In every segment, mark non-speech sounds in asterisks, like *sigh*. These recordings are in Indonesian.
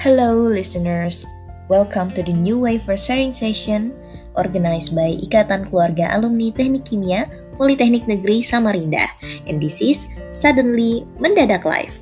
Hello, listeners. Welcome to the new Wafer Sharing Session organized by Ikatan Keluarga Alumni Teknik Kimia Politeknik Negeri Samarinda. And this is Suddenly Mendadak Live.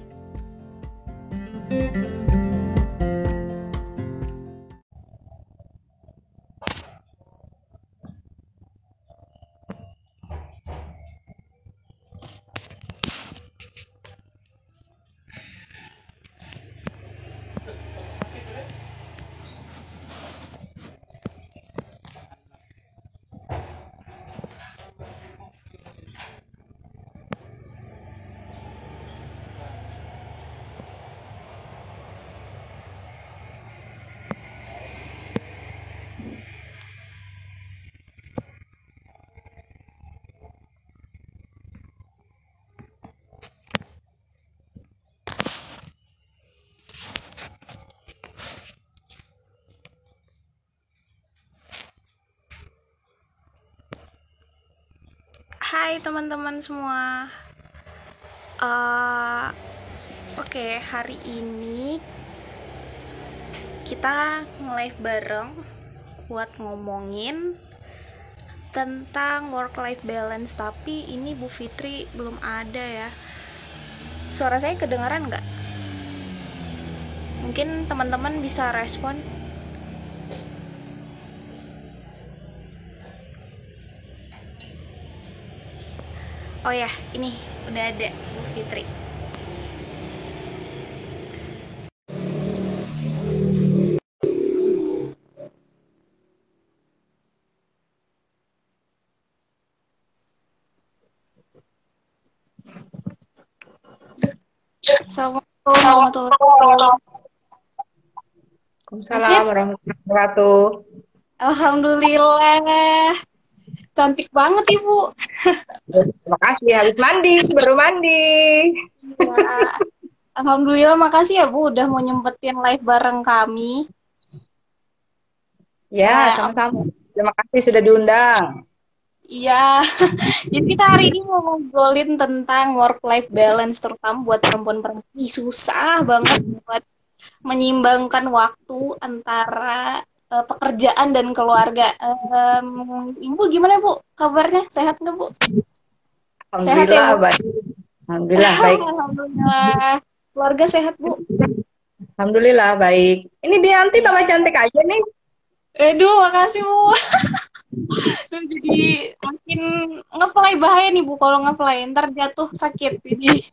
Hai teman-teman semua. Uh, Oke, okay, hari ini kita nge-live bareng buat ngomongin tentang work-life balance. Tapi ini Bu Fitri belum ada ya. Suara saya kedengaran nggak? Mungkin teman-teman bisa respon. Oh ya, ini udah ada Bu Fitri. Assalamualaikum warahmatullahi wabarakatuh. Warahmatullahi wabarakatuh. Alhamdulillah. Cantik banget Ibu. *laughs* Terima kasih habis mandi, baru mandi. Ya. Alhamdulillah makasih ya Bu udah mau nyempetin live bareng kami. Ya, sama-sama. Terima kasih sudah diundang. Iya, *laughs* jadi kita hari ini mau ngobrolin tentang work life balance terutama buat perempuan-perempuan. Susah banget buat menyimbangkan waktu antara uh, pekerjaan dan keluarga. Um, Ibu gimana Bu? Kabarnya sehat nggak Bu? Alhamdulillah sehat ya, Bu? baik. Alhamdulillah *laughs* baik. Alhamdulillah. Keluarga sehat Bu? Alhamdulillah baik. Ini Bianti tambah cantik aja nih. Aduh, makasih Bu. *laughs* jadi makin ngefly bahaya nih Bu kalau ngefly ntar jatuh sakit jadi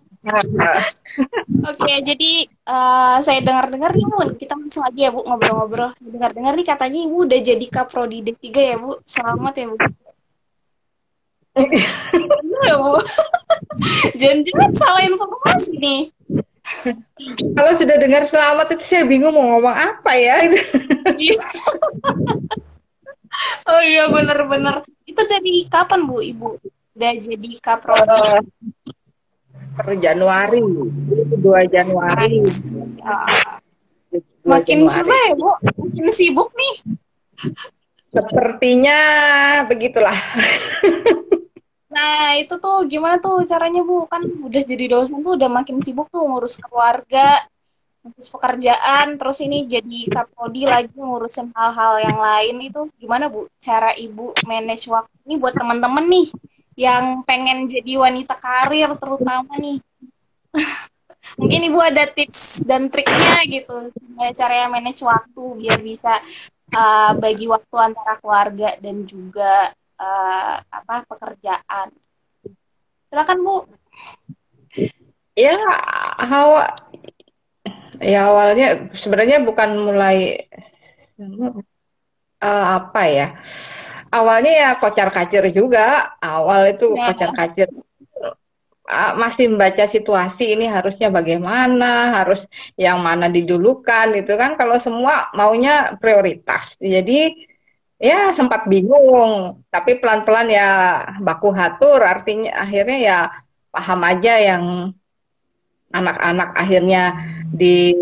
Oke, jadi uh, saya dengar-dengar nih Bu, kita langsung aja ya Bu ngobrol-ngobrol. Dengar-dengar nih katanya Ibu udah jadi kaprodi D3 ya Bu. Selamat ya Bu. ya Bu. Jangan-jangan salah informasi nih. Kalau sudah dengar selamat itu saya bingung mau ngomong apa ya. oh iya bener-bener. Itu dari kapan Bu Ibu udah jadi kaprodi? Per Januari, 2 Januari. Uh, makin Januari. susah ya Bu, makin sibuk nih. Sepertinya begitulah. Nah, itu tuh gimana tuh caranya Bu? Kan udah jadi dosen tuh udah makin sibuk tuh ngurus keluarga, ngurus pekerjaan, terus ini jadi kaprodi lagi ngurusin hal-hal yang lain itu gimana Bu? Cara Ibu manage waktu ini buat teman-teman nih yang pengen jadi wanita karir terutama nih. *laughs* Mungkin Ibu ada tips dan triknya gitu, cara yang manage waktu biar bisa uh, bagi waktu antara keluarga dan juga uh, apa pekerjaan. Silakan Bu. Ya, hawa ya awalnya sebenarnya bukan mulai uh, apa ya awalnya ya kocar kacir juga. Awal itu ya. kocar kacir. Masih membaca situasi ini harusnya bagaimana harus yang mana didulukan gitu kan. Kalau semua maunya prioritas. Jadi ya sempat bingung. Tapi pelan-pelan ya baku hatur. Artinya akhirnya ya paham aja yang anak-anak akhirnya di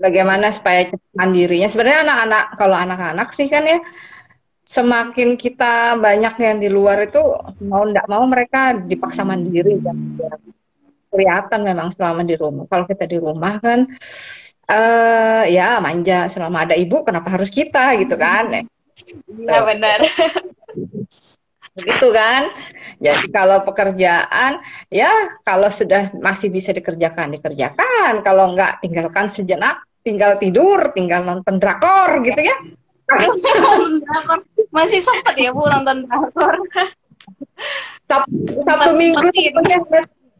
bagaimana supaya cepat mandirinya. Sebenarnya anak-anak kalau anak-anak sih kan ya semakin kita banyak yang di luar itu mau tidak mau mereka dipaksa mandiri dan kelihatan memang selama di rumah. Kalau kita di rumah kan uh, ya manja. Selama ada ibu kenapa harus kita gitu kan? Ya benar. begitu kan? Jadi kalau pekerjaan ya kalau sudah masih bisa dikerjakan dikerjakan. Kalau enggak tinggalkan sejenak tinggal tidur tinggal nonton drakor gitu ya masih sempet ya bu nonton drakor Sabtu, Sabtu Minggu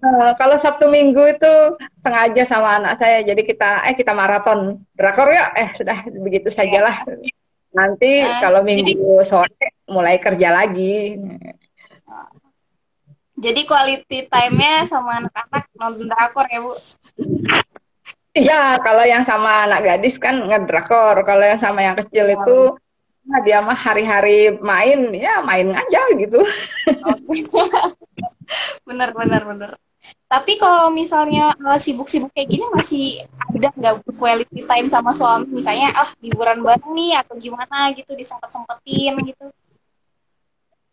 Uh, kalau Sabtu Minggu itu sengaja sama anak saya, jadi kita eh kita maraton drakor ya, eh sudah begitu sajalah. Nanti uh, kalau Minggu jadi, sore mulai kerja lagi. Jadi quality time-nya sama anak-anak nonton drakor ya bu? Iya, kalau yang sama anak gadis kan ngedrakor, kalau yang sama yang kecil oh. itu nah dia mah hari-hari main ya main aja gitu. *laughs* bener bener bener. Tapi kalau misalnya uh, sibuk-sibuk kayak gini masih ada nggak quality time sama suami? Misalnya, ah liburan bareng nih atau gimana gitu disempet-sempetin gitu?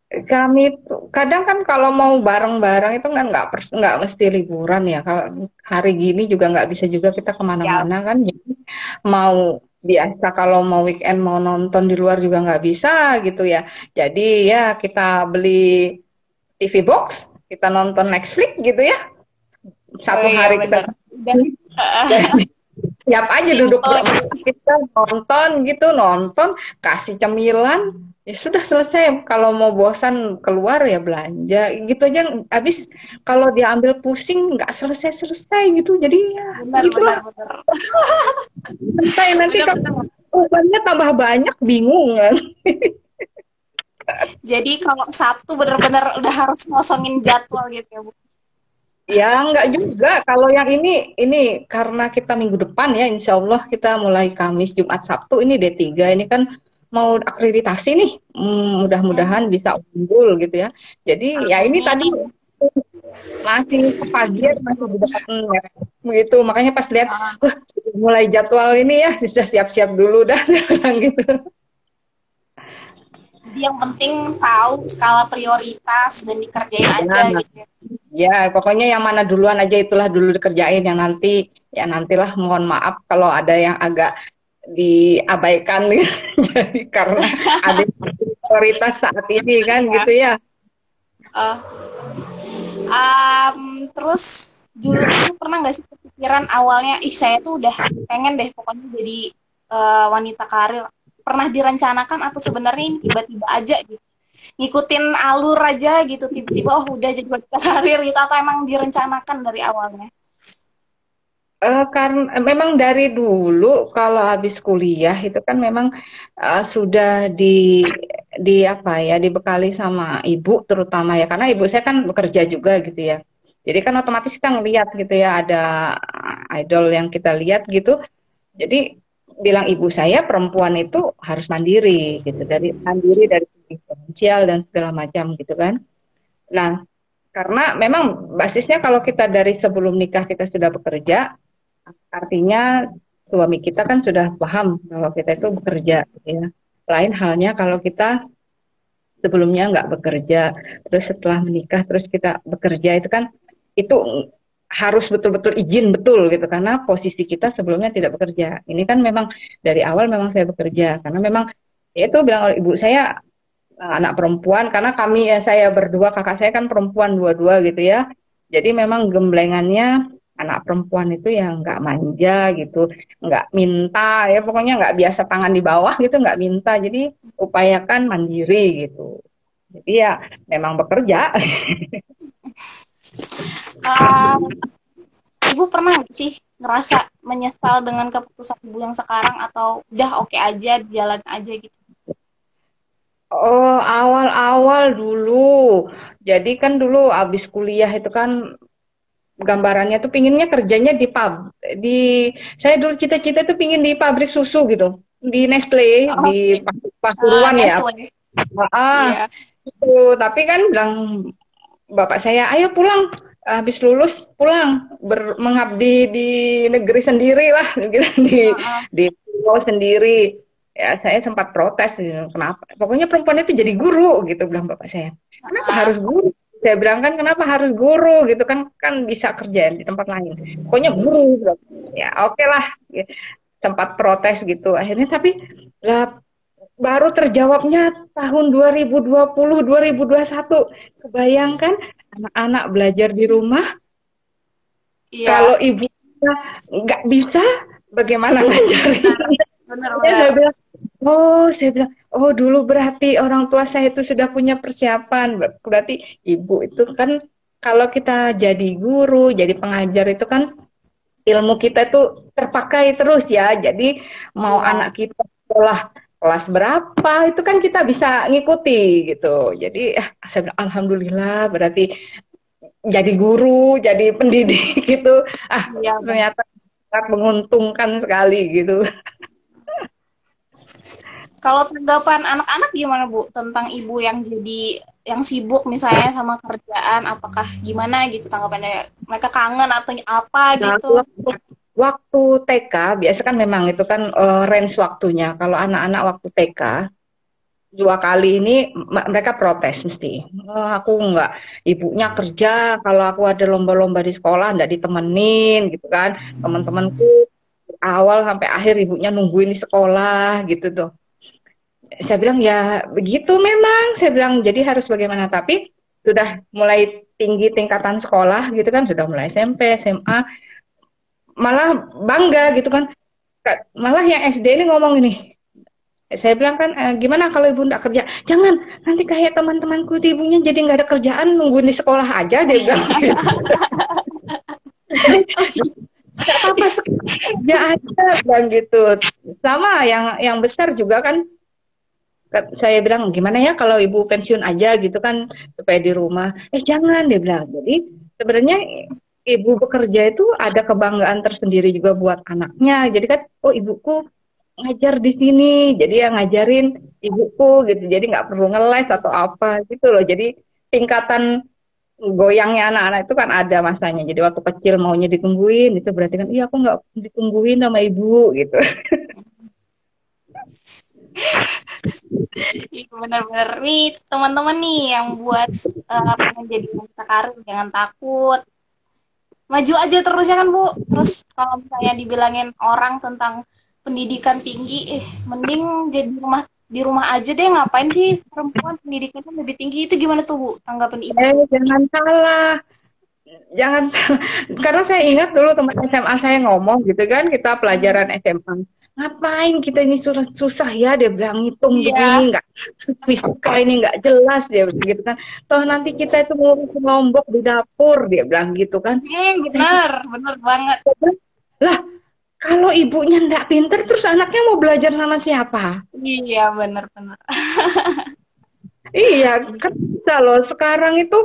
Kami kadang kan kalau mau bareng-bareng itu kan nggak nggak mesti liburan ya. Kalau hari gini juga nggak bisa juga kita ke mana-mana ya. kan. Jadi mau biasa kalau mau weekend mau nonton di luar juga nggak bisa gitu ya. Jadi ya kita beli TV box, kita nonton Netflix gitu ya. Satu oh, iya, hari kita *laughs* siap aja duduk kita nonton gitu nonton kasih cemilan ya sudah selesai. Kalau mau bosan keluar ya belanja. Gitu aja. Habis kalau dia ambil pusing nggak selesai selesai gitu. Jadi ya benar, gitu benar, benar. selesai. Nanti bebannya tambah banyak bingung kan. *laughs* Jadi kalau Sabtu benar-benar udah harus ngosongin jadwal gitu ya bu? Ya, enggak juga. Kalau yang ini, ini karena kita minggu depan ya, insya Allah kita mulai Kamis, Jumat, Sabtu, ini D3. Ini kan mau akreditasi nih. Hmm, mudah-mudahan hmm. bisa unggul gitu ya. Jadi ya ini tadi masih kepagian, masih di dekat begitu. Makanya pas lihat, uh, mulai jadwal ini ya, sudah siap-siap dulu dah, *laughs* gitu. Yang penting tahu skala prioritas dan dikerjain aja nah, gitu. Ya. Ya, pokoknya yang mana duluan aja itulah dulu dikerjain yang nanti ya nantilah mohon maaf kalau ada yang agak diabaikan *laughs* jadi karena ada prioritas saat ini kan ya. gitu ya. Uh, um, terus dulu tuh pernah nggak sih kepikiran awalnya, ih saya tuh udah pengen deh pokoknya jadi uh, wanita karir. Pernah direncanakan atau sebenarnya ini tiba-tiba aja gitu? ngikutin alur aja gitu tiba-tiba oh udah jadi wanita *laughs* karir gitu atau emang direncanakan dari awalnya? Uh, karena memang dari dulu kalau habis kuliah itu kan memang uh, sudah di di apa ya dibekali sama ibu terutama ya. Karena ibu saya kan bekerja juga gitu ya. Jadi kan otomatis kita ngelihat gitu ya ada idol yang kita lihat gitu. Jadi bilang ibu saya perempuan itu harus mandiri gitu. Dari mandiri dari finansial dan segala macam gitu kan. Nah, karena memang basisnya kalau kita dari sebelum nikah kita sudah bekerja, artinya suami kita kan sudah paham bahwa kita itu bekerja, ya. Lain halnya kalau kita sebelumnya nggak bekerja, terus setelah menikah terus kita bekerja itu kan itu harus betul-betul izin betul gitu karena posisi kita sebelumnya tidak bekerja. Ini kan memang dari awal memang saya bekerja karena memang ya itu bilang oleh ibu saya anak perempuan karena kami ya saya berdua kakak saya kan perempuan dua-dua gitu ya jadi memang gemblengannya anak perempuan itu yang nggak manja gitu nggak minta ya pokoknya nggak biasa tangan di bawah gitu nggak minta. Jadi upayakan mandiri gitu. Jadi ya memang bekerja. Um, ibu pernah sih ngerasa menyesal dengan keputusan ibu yang sekarang atau udah oke okay aja jalan aja gitu? Oh, awal-awal dulu. Jadi kan dulu abis kuliah itu kan gambarannya tuh pinginnya kerjanya di pub. Di saya dulu cita-cita tuh pingin di pabrik susu gitu. Di Nestle, oh, di Pasuruan uh, ya. Ah, yeah. itu. Tapi kan bilang bapak saya, ayo pulang. Habis lulus pulang ber, mengabdi di negeri sendiri lah, gitu, di uh, di pulau sendiri ya saya sempat protes gitu. kenapa pokoknya perempuan itu jadi guru gitu bilang bapak saya kenapa harus guru saya bilang kan kenapa harus guru gitu kan kan bisa kerja di tempat lain pokoknya guru gitu. ya oke okay lah ya, sempat protes gitu akhirnya tapi lah baru terjawabnya tahun 2020 2021 kebayangkan anak-anak belajar di rumah ya. kalau ibu nggak bisa bagaimana ngajarin benar, benar. Oh saya bilang oh dulu berarti orang tua saya itu sudah punya persiapan. Berarti ibu itu kan kalau kita jadi guru jadi pengajar itu kan ilmu kita itu terpakai terus ya. Jadi mau ya. anak kita sekolah kelas berapa itu kan kita bisa ngikuti gitu. Jadi eh, saya bilang alhamdulillah berarti jadi guru jadi pendidik *laughs* gitu. Ah ya, ternyata sangat menguntungkan sekali gitu kalau tanggapan anak-anak gimana Bu? Tentang ibu yang jadi yang sibuk misalnya sama kerjaan apakah gimana gitu tanggapannya? Mereka kangen atau apa gitu? Waktu TK biasa kan memang itu kan uh, range waktunya. Kalau anak-anak waktu TK dua kali ini mereka protes mesti. Oh, aku nggak ibunya kerja. Kalau aku ada lomba-lomba di sekolah nggak ditemenin gitu kan. Teman-temanku awal sampai akhir ibunya nungguin di sekolah gitu tuh saya bilang ya begitu memang. Saya bilang jadi harus bagaimana? Tapi sudah mulai tinggi tingkatan sekolah gitu kan sudah mulai SMP SMA malah bangga gitu kan. Malah yang SD ini ngomong ini. Saya bilang kan e, gimana kalau ibu nggak kerja? Jangan nanti kayak teman-temanku di ibunya jadi nggak ada kerjaan nungguin di sekolah aja dia bilang *laughs* apa-apa *laughs* kerja aja bilang gitu. Sama yang yang besar juga kan saya bilang gimana ya kalau ibu pensiun aja gitu kan supaya di rumah? Eh jangan dia bilang. Jadi sebenarnya ibu bekerja itu ada kebanggaan tersendiri juga buat anaknya. Jadi kan oh ibuku ngajar di sini jadi yang ngajarin ibuku gitu. Jadi nggak perlu ngeles atau apa gitu loh. Jadi tingkatan goyangnya anak-anak itu kan ada masanya. Jadi waktu kecil maunya ditungguin itu berarti kan iya aku nggak ditungguin sama ibu gitu *laughs* Iya benar-benar nih teman-teman nih yang buat uh, pengen jadi wanita karir jangan takut. Maju aja terus ya kan bu? Terus kalau misalnya dibilangin orang tentang pendidikan tinggi eh mending jadi rumah di rumah aja deh. Ngapain sih perempuan pendidikannya lebih tinggi? Itu gimana tuh bu tanggapan ibu? Eh, jangan salah jangan *laughs* karena saya ingat dulu teman SMA saya ngomong gitu kan kita pelajaran SMA ngapain kita ini susah, susah ya dia bilang ngitung yeah. begini nggak fisika ini nggak jelas dia gitu kan. Toh nanti kita itu mau lombok di dapur dia bilang gitu kan. Hmm, benar benar banget. Lah kalau ibunya nggak pinter terus anaknya mau belajar sama siapa? Iya benar benar. *laughs* Iya kan bisa loh. Sekarang itu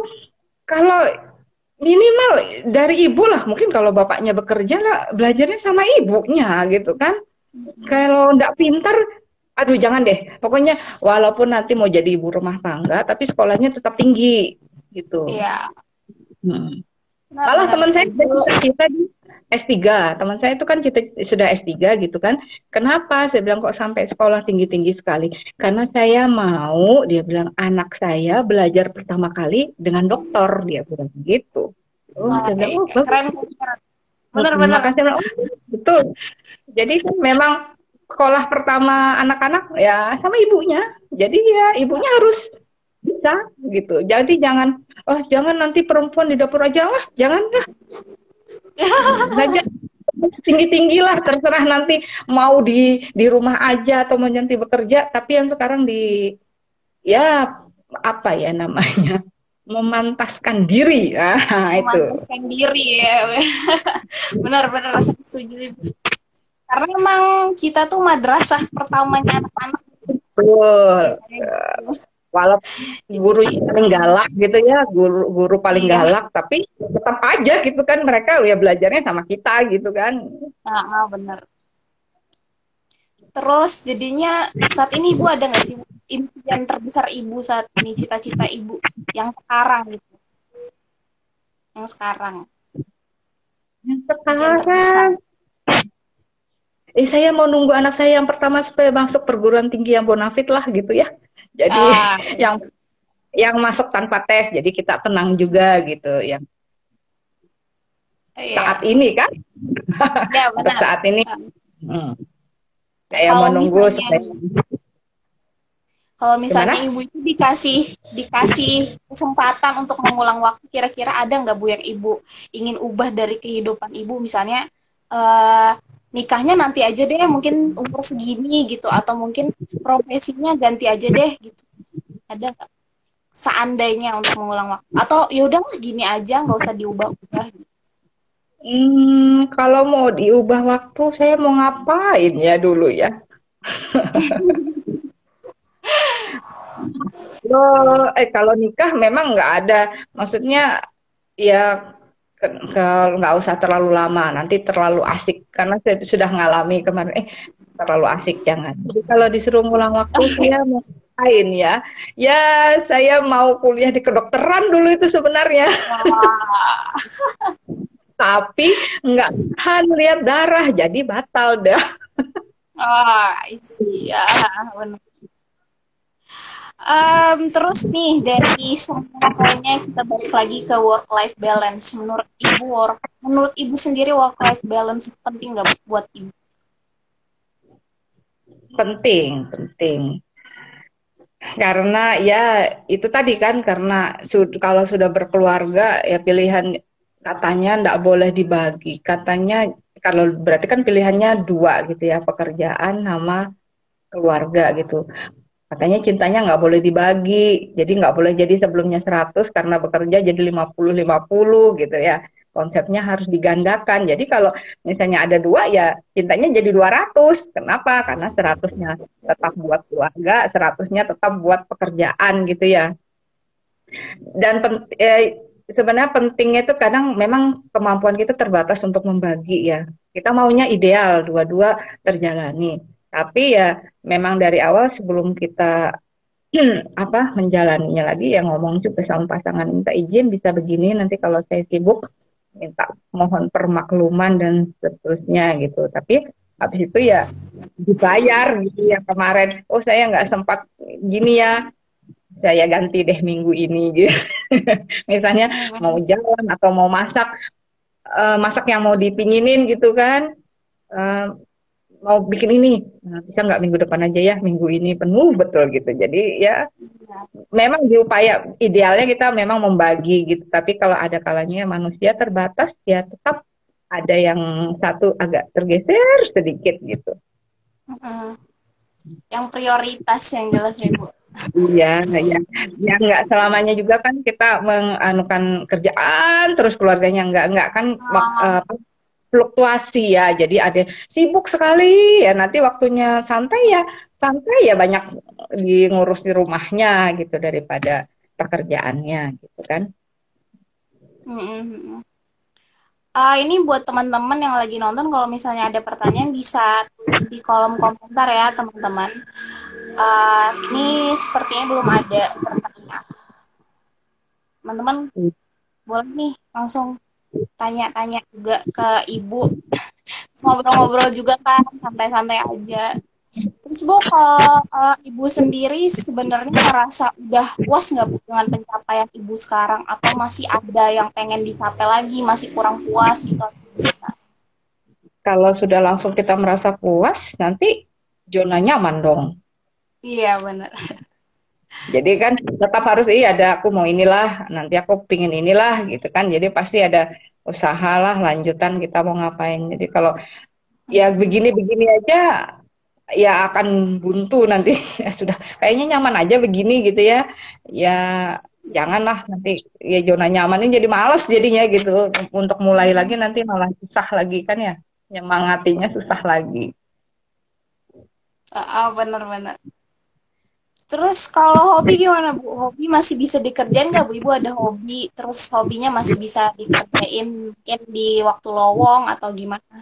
kalau minimal dari ibu lah mungkin kalau bapaknya bekerja lah belajarnya sama ibunya gitu kan kalau nggak pintar, aduh jangan deh. Pokoknya walaupun nanti mau jadi ibu rumah tangga, tapi sekolahnya tetap tinggi gitu. Iya. Hmm. Malah teman saya kita di S3, teman saya itu kan kita sudah S3 gitu kan. Kenapa? Saya bilang kok sampai sekolah tinggi-tinggi sekali. Karena saya mau, dia bilang anak saya belajar pertama kali dengan dokter, dia bilang gitu. Oh, Wah, saya bilang, oh, keren. Benar-benar. Oh, betul. Jadi memang sekolah pertama anak-anak ya sama ibunya. Jadi ya ibunya harus bisa gitu. Jadi jangan oh jangan nanti perempuan di dapur aja lah, jangan lah. Belajar tinggi-tinggi lah terserah nanti mau di di rumah aja atau mau nanti bekerja tapi yang sekarang di ya apa ya namanya memantaskan diri. Nah, itu. Memantaskan diri ya. *laughs* Benar-benar saya setuju sih. Karena memang kita tuh madrasah pertamanya anak-anak. Betul. Walaupun guru paling galak gitu ya, guru guru paling iya. galak, tapi tetap aja gitu kan mereka ya belajarnya sama kita gitu kan. Ah, ah benar. Terus jadinya saat ini ibu ada nggak sih impian terbesar ibu saat ini cita-cita ibu yang sekarang gitu? Yang sekarang. Yang sekarang eh saya mau nunggu anak saya yang pertama supaya masuk perguruan tinggi yang bonafit lah gitu ya. Jadi ah. *laughs* yang yang masuk tanpa tes jadi kita tenang juga gitu yang iya. saat ini kan ya, *laughs* benar. saat ini hmm. kayak menunggu kalau misalnya Gimana? ibu itu dikasih dikasih kesempatan untuk mengulang waktu, kira-kira ada nggak bu yang ibu ingin ubah dari kehidupan ibu, misalnya uh, nikahnya nanti aja deh, mungkin umur segini gitu, atau mungkin profesinya ganti aja deh gitu. Ada nggak? Seandainya untuk mengulang waktu, atau yaudah gini aja, nggak usah diubah-ubah. Hmm, kalau mau diubah waktu, saya mau ngapain ya dulu ya? *laughs* Lo, eh kalau nikah memang nggak ada, maksudnya ya nggak usah terlalu lama, nanti terlalu asik karena saya sudah ngalami kemarin. Eh terlalu asik jangan. Jadi kalau disuruh ngulang waktu *laughs* saya mau lain ya, ya saya mau kuliah di kedokteran dulu itu sebenarnya. *laughs* Tapi nggak tahan lihat darah, jadi batal dah. Ah, oh, iya, benar. Um, terus nih dari semuanya kita balik lagi ke work life balance. Menurut ibu work, menurut ibu sendiri work life balance penting nggak buat ibu? Penting, penting. Karena ya itu tadi kan karena sud kalau sudah berkeluarga ya pilihan katanya nggak boleh dibagi. Katanya kalau berarti kan pilihannya dua gitu ya pekerjaan sama keluarga gitu Katanya cintanya nggak boleh dibagi, jadi nggak boleh jadi sebelumnya 100 karena bekerja jadi 50-50 gitu ya. Konsepnya harus digandakan. Jadi kalau misalnya ada dua ya cintanya jadi 200. Kenapa? Karena 100-nya tetap buat keluarga, 100-nya tetap buat pekerjaan gitu ya. Dan eh, sebenarnya pentingnya itu kadang memang kemampuan kita terbatas untuk membagi ya. Kita maunya ideal dua-dua terjalani tapi ya memang dari awal sebelum kita *clears throat* apa menjalaninya lagi ya ngomong juga sama pasangan minta izin bisa begini nanti kalau saya sibuk minta mohon permakluman dan seterusnya gitu. Tapi habis itu ya dibayar gitu ya kemarin. Oh saya nggak sempat gini ya saya ganti deh minggu ini gitu. *laughs* Misalnya mau jalan atau mau masak, uh, masak yang mau dipinginin gitu kan. Uh, mau bikin ini. Nah, bisa nggak minggu depan aja ya minggu ini penuh betul gitu. Jadi ya memang diupaya. Idealnya kita memang membagi gitu. Tapi kalau ada kalanya manusia terbatas ya tetap ada yang satu agak tergeser sedikit gitu. Yang prioritas yang jelas ya bu. Iya, ya, ya nggak selamanya juga kan kita menganukan kerjaan terus keluarganya nggak nggak kan uh, fluktuasi ya. Jadi ada sibuk sekali ya nanti waktunya santai ya santai ya banyak di ngurus di rumahnya gitu daripada pekerjaannya gitu kan. Mm-hmm. Uh, ini buat teman-teman yang lagi nonton kalau misalnya ada pertanyaan bisa tulis di kolom komentar ya teman-teman. Uh, ini sepertinya belum ada pertanyaan. Teman-teman hmm. boleh nih langsung tanya-tanya juga ke ibu. *laughs* Ngobrol-ngobrol juga kan santai-santai aja. Terus bu kalau uh, ibu sendiri sebenarnya merasa udah puas nggak bu dengan pencapaian ibu sekarang? Atau masih ada yang pengen dicapai lagi masih kurang puas gitu? Kalau sudah langsung kita merasa puas nanti zona nyaman dong. Iya benar *laughs* jadi kan tetap harus iya ada aku mau inilah, nanti aku pingin inilah gitu kan. Jadi pasti ada usahalah lanjutan kita mau ngapain. Jadi kalau ya begini-begini aja ya akan buntu nanti *laughs* ya sudah kayaknya nyaman aja begini gitu ya. Ya janganlah nanti ya zona nyaman ini jadi males jadinya gitu untuk mulai lagi nanti malah susah lagi kan ya nyemangatinya susah lagi. Oh, benar-benar. Terus kalau hobi gimana Bu? Hobi masih bisa dikerjain nggak Bu? Ibu ada hobi, terus hobinya masih bisa dikerjain mungkin di waktu lowong atau gimana?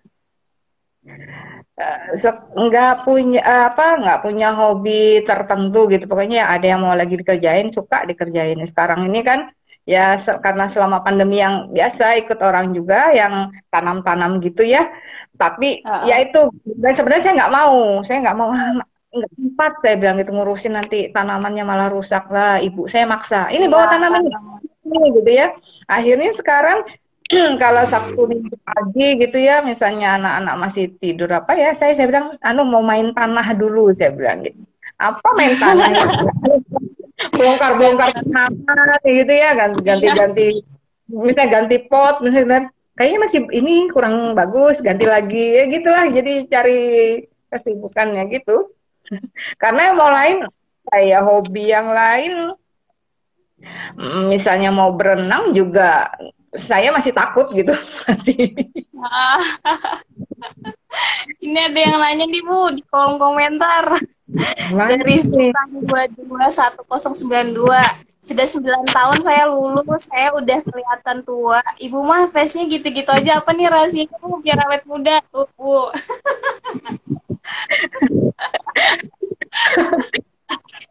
Uh, nggak punya apa nggak punya hobi tertentu gitu pokoknya ada yang mau lagi dikerjain suka dikerjain sekarang ini kan ya karena selama pandemi yang biasa ikut orang juga yang tanam-tanam gitu ya tapi uh. ya itu dan sebenarnya saya nggak mau saya nggak mau *laughs* nggak sempat saya bilang itu ngurusin nanti tanamannya malah rusak lah ibu saya maksa ini bawa tanaman ini gitu ya akhirnya sekarang *clears throat* kalau Sabtu Minggu pagi gitu ya, misalnya anak-anak masih tidur apa ya, saya saya bilang, anu mau main tanah dulu, saya bilang gitu. Apa main tanah? *laughs* Bongkar-bongkar tanah gitu ya, ganti-ganti, misalnya ganti pot, misalnya kayaknya masih ini kurang bagus, ganti lagi ya gitulah. Jadi cari kesibukannya gitu. Karena yang mau lain, saya hobi yang lain, misalnya mau berenang juga saya masih takut gitu *laughs* Ini ada yang nanya nih Bu di kolom komentar. Mana Dari Sultan 22192. Sudah 9 tahun saya lulus, saya udah kelihatan tua. Ibu mah face-nya gitu-gitu aja. Apa nih rahasianya Bu biar awet muda? Tuh, Bu. *laughs*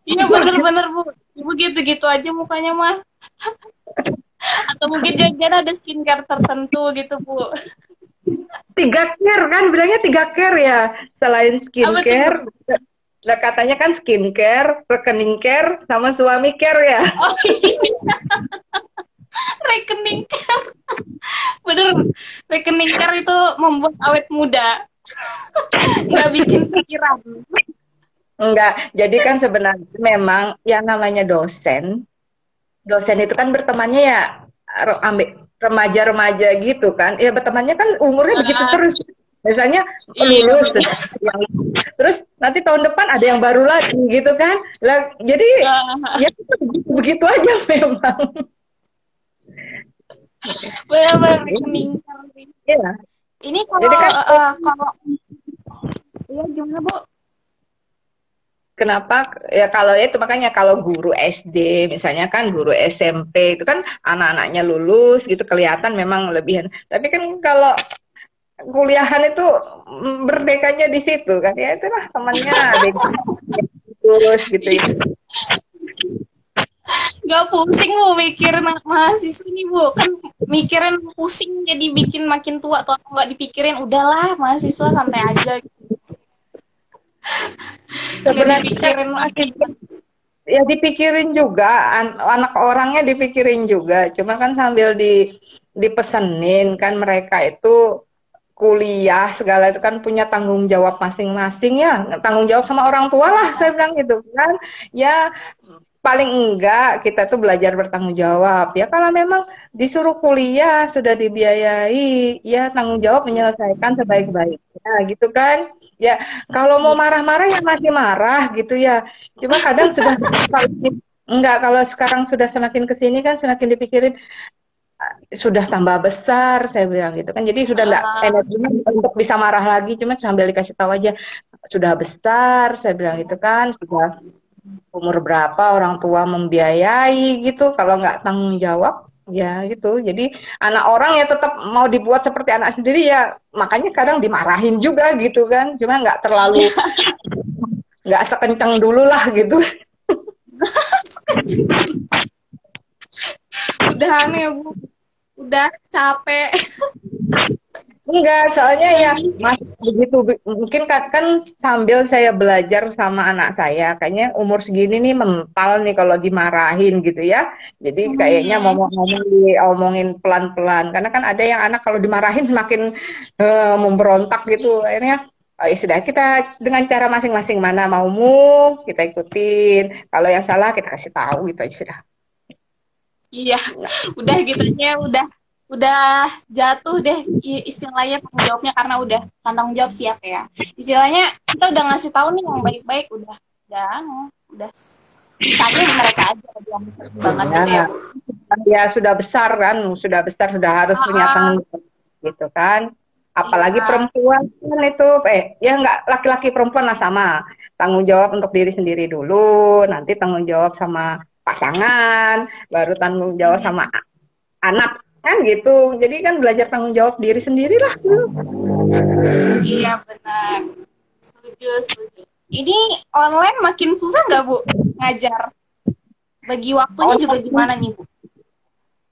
Iya bener-bener Bu. Ibu gitu-gitu aja mukanya mah atau mungkin jangan ada skincare tertentu gitu bu. Tiga care kan? Bilangnya tiga care ya. Selain skincare lah katanya kan skincare rekening care sama suami care ya. *laughs* Oh, iya. rekening care. Bener rekening care itu membuat awet muda nggak bikin pikiran. Enggak, jadi kan sebenarnya memang yang namanya dosen dosen itu kan bertemannya ya ambil remaja-remaja gitu kan. Ya bertemannya kan umurnya uh, begitu terus. Misalnya iya. lulus. yang terus nanti tahun depan ada yang baru lagi gitu kan. Lah jadi uh, ya begitu, begitu aja memang. Benar-benar meninggal. Ya. Ini kalau jadi kan, uh, kalau iya gimana bu Kenapa? Ya kalau itu makanya kalau guru SD misalnya kan guru SMP itu kan anak-anaknya lulus gitu kelihatan memang lebihan. Tapi kan kalau kuliahan itu berdekanya di situ kan ya itulah temannya *laughs* lulus gitu ya. Gak pusing bu mikirin mahasiswa ini bu. Kan mikirin pusing jadi bikin makin tua atau nggak dipikirin udahlah mahasiswa santai aja. Gitu sebenarnya dipikirin ya dipikirin juga. An anak orangnya dipikirin juga. Cuma kan sambil di dipesenin kan mereka itu kuliah segala itu kan punya tanggung jawab masing-masing ya. Tanggung jawab sama orang tua lah saya bilang gitu kan. Ya paling enggak kita tuh belajar bertanggung jawab. Ya kalau memang disuruh kuliah sudah dibiayai ya tanggung jawab menyelesaikan sebaik-baiknya gitu kan? Ya kalau mau marah-marah ya masih marah gitu ya. Cuma kadang sudah *laughs* enggak kalau sekarang sudah semakin ke sini kan semakin dipikirin sudah tambah besar saya bilang gitu kan. Jadi sudah enggak ah. energinya untuk bisa marah lagi cuma sambil dikasih tahu aja sudah besar saya bilang gitu kan. Sudah umur berapa orang tua membiayai gitu. Kalau nggak tanggung jawab ya gitu. Jadi anak orang ya tetap mau dibuat seperti anak sendiri ya. Makanya kadang dimarahin juga gitu kan. Cuma nggak terlalu *laughs* nggak sekencang dulu lah gitu. *laughs* Udah aneh bu. Udah capek *laughs* Enggak, soalnya ya mas begitu mungkin kan, kan sambil saya belajar sama anak saya, kayaknya umur segini nih mental nih kalau dimarahin gitu ya. Jadi oh, kayaknya iya. ngomong-ngomong diomongin pelan-pelan, karena kan ada yang anak kalau dimarahin semakin uh, memberontak gitu. Akhirnya oh, ya sudah kita dengan cara masing-masing mana maumu kita ikutin. Kalau yang salah kita kasih tahu gitu aja sudah. Iya, udah gitu ya, udah udah jatuh deh istilahnya tanggung jawabnya karena udah tanggung jawab siap ya istilahnya kita udah ngasih tahu nih yang baik-baik udah udah udah sisanya mereka aja yang ya. gitu ya ya sudah besar kan sudah besar sudah harus ah. punya tanggung jawab gitu kan apalagi ya. perempuan kan itu eh ya nggak laki-laki perempuan lah sama tanggung jawab untuk diri sendiri dulu nanti tanggung jawab sama pasangan baru tanggung jawab sama anak kan gitu. Jadi kan belajar tanggung jawab diri sendiri lah iya benar. Setuju setuju. Ini online makin susah nggak bu? Ngajar. Bagi waktunya oh, juga gimana nih bu?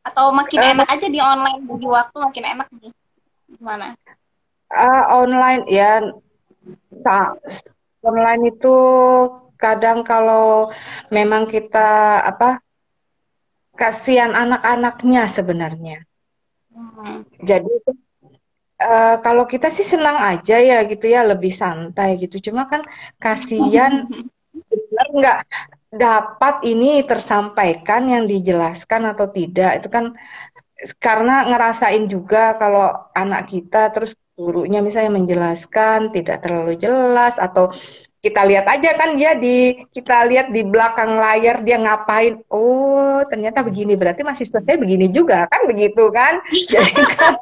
Atau makin uh, enak aja di online bagi waktu makin enak nih? Gimana? Uh, online ya. Online itu kadang kalau memang kita apa kasihan anak-anaknya sebenarnya. Hmm. Jadi uh, kalau kita sih senang aja ya gitu ya lebih santai gitu. Cuma kan kasihan *laughs* benar nggak dapat ini tersampaikan yang dijelaskan atau tidak itu kan karena ngerasain juga kalau anak kita terus gurunya misalnya menjelaskan tidak terlalu jelas atau kita lihat aja kan dia di kita lihat di belakang layar dia ngapain oh ternyata begini berarti masih selesai begini juga kan begitu kan jadi kan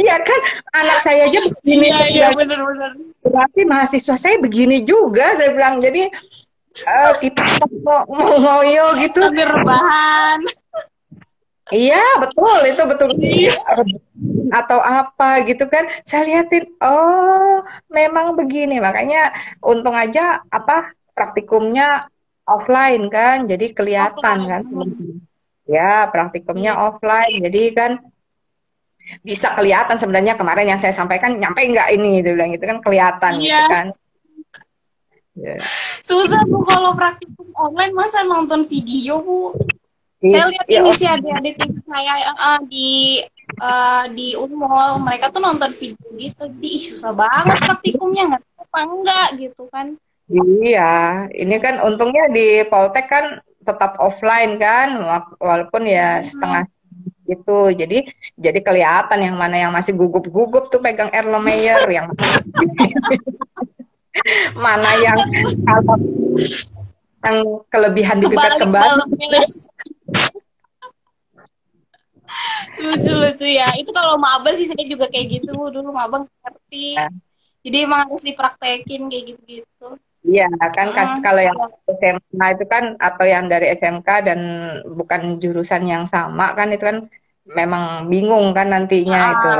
iya kan anak saya aja begini iya, iya, benar-benar berarti mahasiswa saya begini juga saya bilang jadi uh, kita mau mau ngoyo gitu rebahan Iya betul itu betul. Atau apa gitu kan. Saya liatin oh memang begini. Makanya untung aja apa praktikumnya offline kan jadi kelihatan kan. Ya praktikumnya iya. offline jadi kan bisa kelihatan sebenarnya kemarin yang saya sampaikan nyampe nggak ini gitu bilang itu kan kelihatan gitu iya. kan. Yeah. susah bu kalau praktikum online masa nonton video bu saya lihat ya, ini sih adik-adik saya uh, di uh, di Unmul mereka tuh nonton video gitu. Di susah banget praktikumnya nggak apa enggak gitu kan. Iya. Ini kan untungnya di Poltek kan tetap offline kan walaupun ya hmm. setengah gitu. Jadi jadi kelihatan yang mana yang masih gugup-gugup tuh pegang Erlenmeyer yang *laughs* mana yang kalau *laughs* yang kelebihan di pipet kembali lucu-lucu ya. Itu kalau maba sih saya juga kayak gitu. Dulu maba ngerti. Ya. jadi emang harus dipraktekin kayak gitu-gitu. Iya kan, kan kalau yang SMA itu kan atau yang dari SMK dan bukan jurusan yang sama kan itu kan memang bingung kan nantinya ah, itu.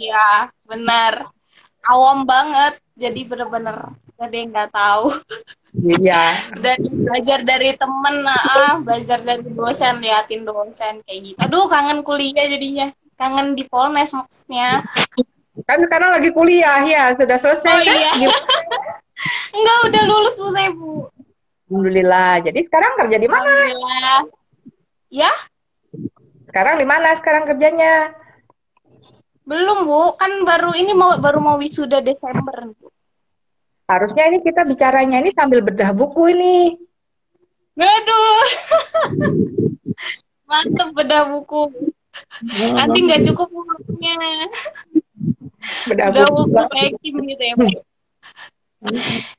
Iya benar, awam banget. Jadi bener-bener gak ada yang nggak tahu. *laughs* Iya. Dan belajar dari temen, ah, belajar dari dosen, liatin dosen kayak gitu. Aduh, kangen kuliah jadinya. Kangen di Polnes maksudnya. Kan sekarang lagi kuliah ya, sudah selesai oh, kan? Iya. *laughs* Enggak, udah lulus Bu saya, Bu. Alhamdulillah. Jadi sekarang kerja di mana? Alhamdulillah. Ya? Sekarang di mana sekarang kerjanya? Belum, Bu. Kan baru ini mau baru mau wisuda Desember. Harusnya ini kita bicaranya ini sambil bedah buku ini. Aduh. *laughs* Mantap bedah buku. Nanti nggak cukup bukunya. Bedah, bedah buku, Pekim gitu ya,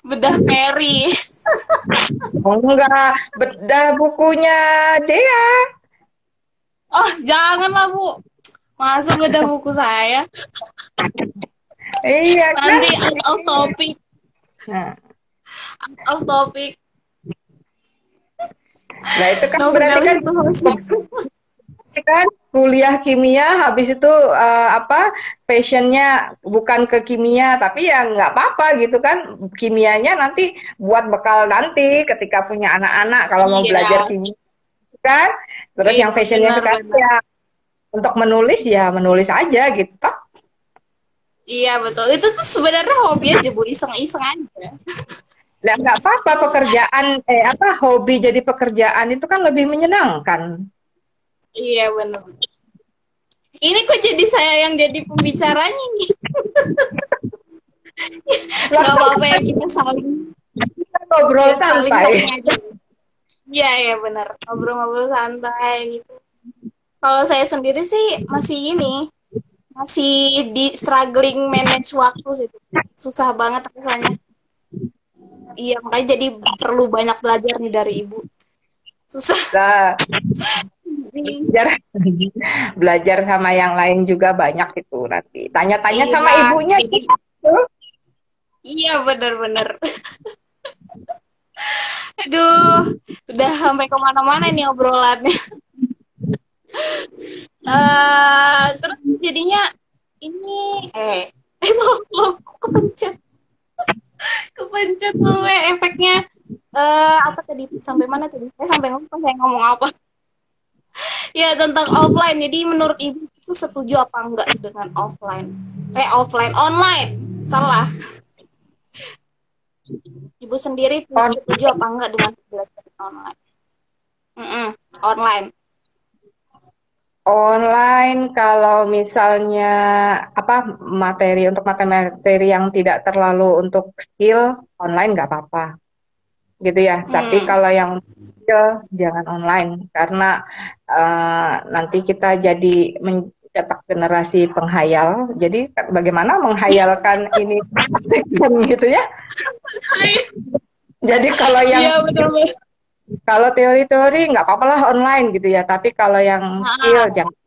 Bedah Perry. *laughs* oh enggak, bedah bukunya Dea. Oh, janganlah, Bu. Masa bedah buku saya? iya, Nanti kan? out topik. Nah. Out topic. Nah itu kan no, berarti kan *laughs* kan kuliah kimia habis itu uh, apa passionnya bukan ke kimia tapi ya nggak apa-apa gitu kan kimianya nanti buat bekal nanti ketika punya anak-anak kalau mau iya. belajar kimia kan terus iya, yang passionnya sekarang ya untuk menulis ya menulis aja gitu Iya betul. Itu tuh sebenarnya hobi aja bu, iseng-iseng aja. Nah, nggak apa-apa pekerjaan eh apa hobi jadi pekerjaan itu kan lebih menyenangkan. Iya benar. Ini kok jadi saya yang jadi pembicaranya nih. Gak apa-apa ya kita saling. Kita ngobrol ya, santai. Iya iya benar. Ngobrol-ngobrol santai gitu. Kalau saya sendiri sih masih ini masih di struggling manage waktu sih. Susah banget rasanya. Iya makanya jadi perlu banyak belajar nih dari ibu. Susah. Nah, belajar. Belajar sama yang lain juga banyak itu nanti. Tanya-tanya iya, sama ibunya gitu. iya bener-bener. Aduh udah sampai ke mana-mana nih obrolannya uh, terus jadinya ini eh. *laughs* Eh lo lo kepencet. *laughs* Kepencet tuh eh, efeknya. Uh, apa tadi? Sampai mana tadi? Saya sampai ngomong saya ngomong apa? *laughs* Ya tentang offline. Jadi menurut ibu itu setuju apa enggak dengan offline? Eh offline online. Salah. Ibu sendiri setuju apa enggak dengan belajar online? Mm-mm, online. Online kalau misalnya apa materi untuk materi yang tidak terlalu untuk skill online nggak apa-apa gitu ya. Tapi Hmm. kalau yang skill jangan online karena eh, nanti kita jadi mencetak generasi penghayal. Jadi bagaimana menghayalkan *laughs* ini *laughs* gitu ya. Jadi kalau yang Iya betul betul. Kalau teori-teori nggak apa-apa lah online gitu ya, tapi kalau yang Ah. skill jangan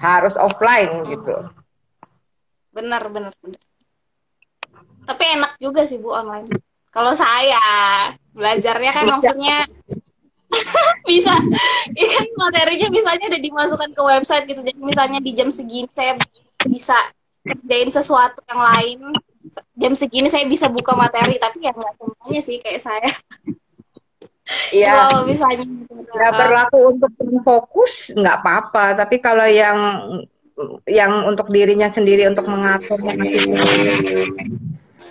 harus offline gitu. Benar benar benar. Tapi enak juga sih Bu online. Kalau saya belajarnya kan maksudnya *laughs* bisa ya kan materinya misalnya udah dimasukkan ke website gitu jadi misalnya di jam segini saya bisa kerjain sesuatu yang lain jam segini saya bisa buka materi tapi ya nggak semuanya sih kayak saya Iya, kalau misalnya ya berlaku untuk fokus nggak apa-apa, tapi kalau yang yang untuk dirinya sendiri untuk mengatur mengatur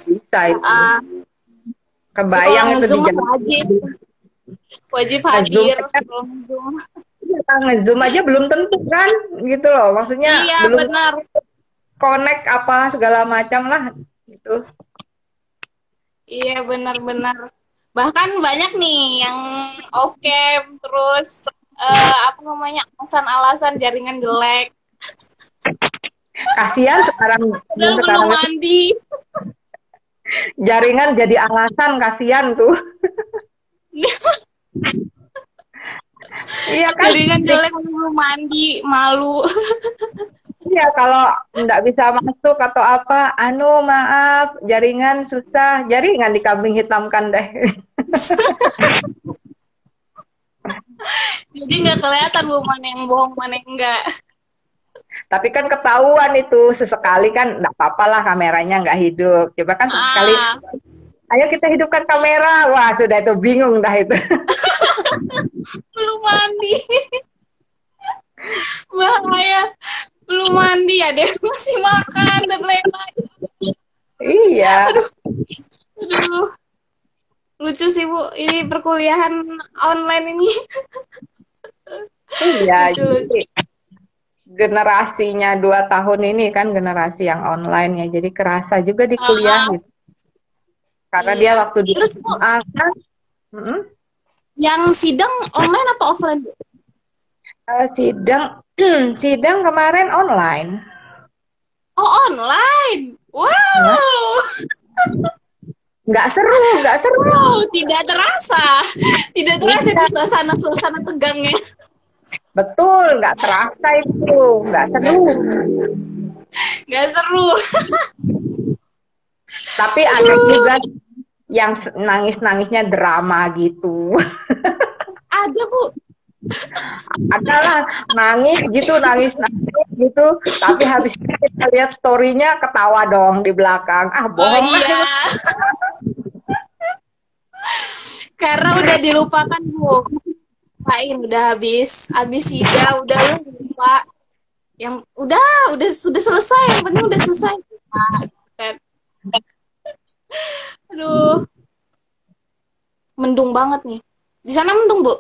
bisa itu. ah, Kebayang itu di wajib wajib hadir kalau nge-zoom. nge-zoom aja belum tentu kan, gitu loh. Maksudnya iya belum benar connect apa segala macam lah gitu. Iya benar-benar. Bahkan banyak nih yang off cam terus eh, apa namanya alasan-alasan jaringan jelek. Kasihan sekarang Udah sekarang belum mandi. jaringan jadi alasan kasihan tuh. *laughs* Iya kan? Jaringan jelek belum mandi, malu. *laughs* Iya kalau nggak bisa masuk atau apa, anu maaf, jaringan susah, jaringan dikambing hitamkan deh. *laughs* Jadi nggak kelihatan bu mana yang bohong mana yang enggak. Tapi kan ketahuan itu sesekali kan nggak apa-apa lah kameranya nggak hidup. Coba kan sekali, Ah, ayo kita hidupkan kamera, wah sudah itu bingung dah itu. *laughs* belum mandi. *laughs* Bahaya. Belum mandi ada yang *laughs* masih makan dan lain-lain. iya, Aduh. Lucu sih Bu, ini perkuliahan online ini. iya. *laughs* Lucu, lucu. Generasinya dua tahun ini kan generasi yang online ya, jadi kerasa juga di kuliah Ah. gitu. Karena Iya. dia waktu di Terus, Bu, kan, mm-mm. Yang sidang online apa offline? Bu? Eh, sidang *clears throat* sidang kemarin online. Oh, online. Wow. Nggak seru, nggak seru. Wow, tidak terasa. Tidak terasa itu suasana-suasana tegangnya. Betul, nggak terasa itu, nggak seru. Gak seru. Tapi ada juga yang nangis-nangisnya drama gitu. *laughs* Ada, Bu. Adalah nangis gitu, nangis nangis gitu. Tapi habis itu kita lihat storynya ketawa dong di belakang. Ah Oh bohong lah. iya. Karena udah dilupakan, Bu. Lain udah habis, habis sida udah lu lupa. Yang udah, udah sudah selesai, yang penting udah selesai. Nah, kan. Aduh. Mendung banget nih. Di sana mendung, Bu?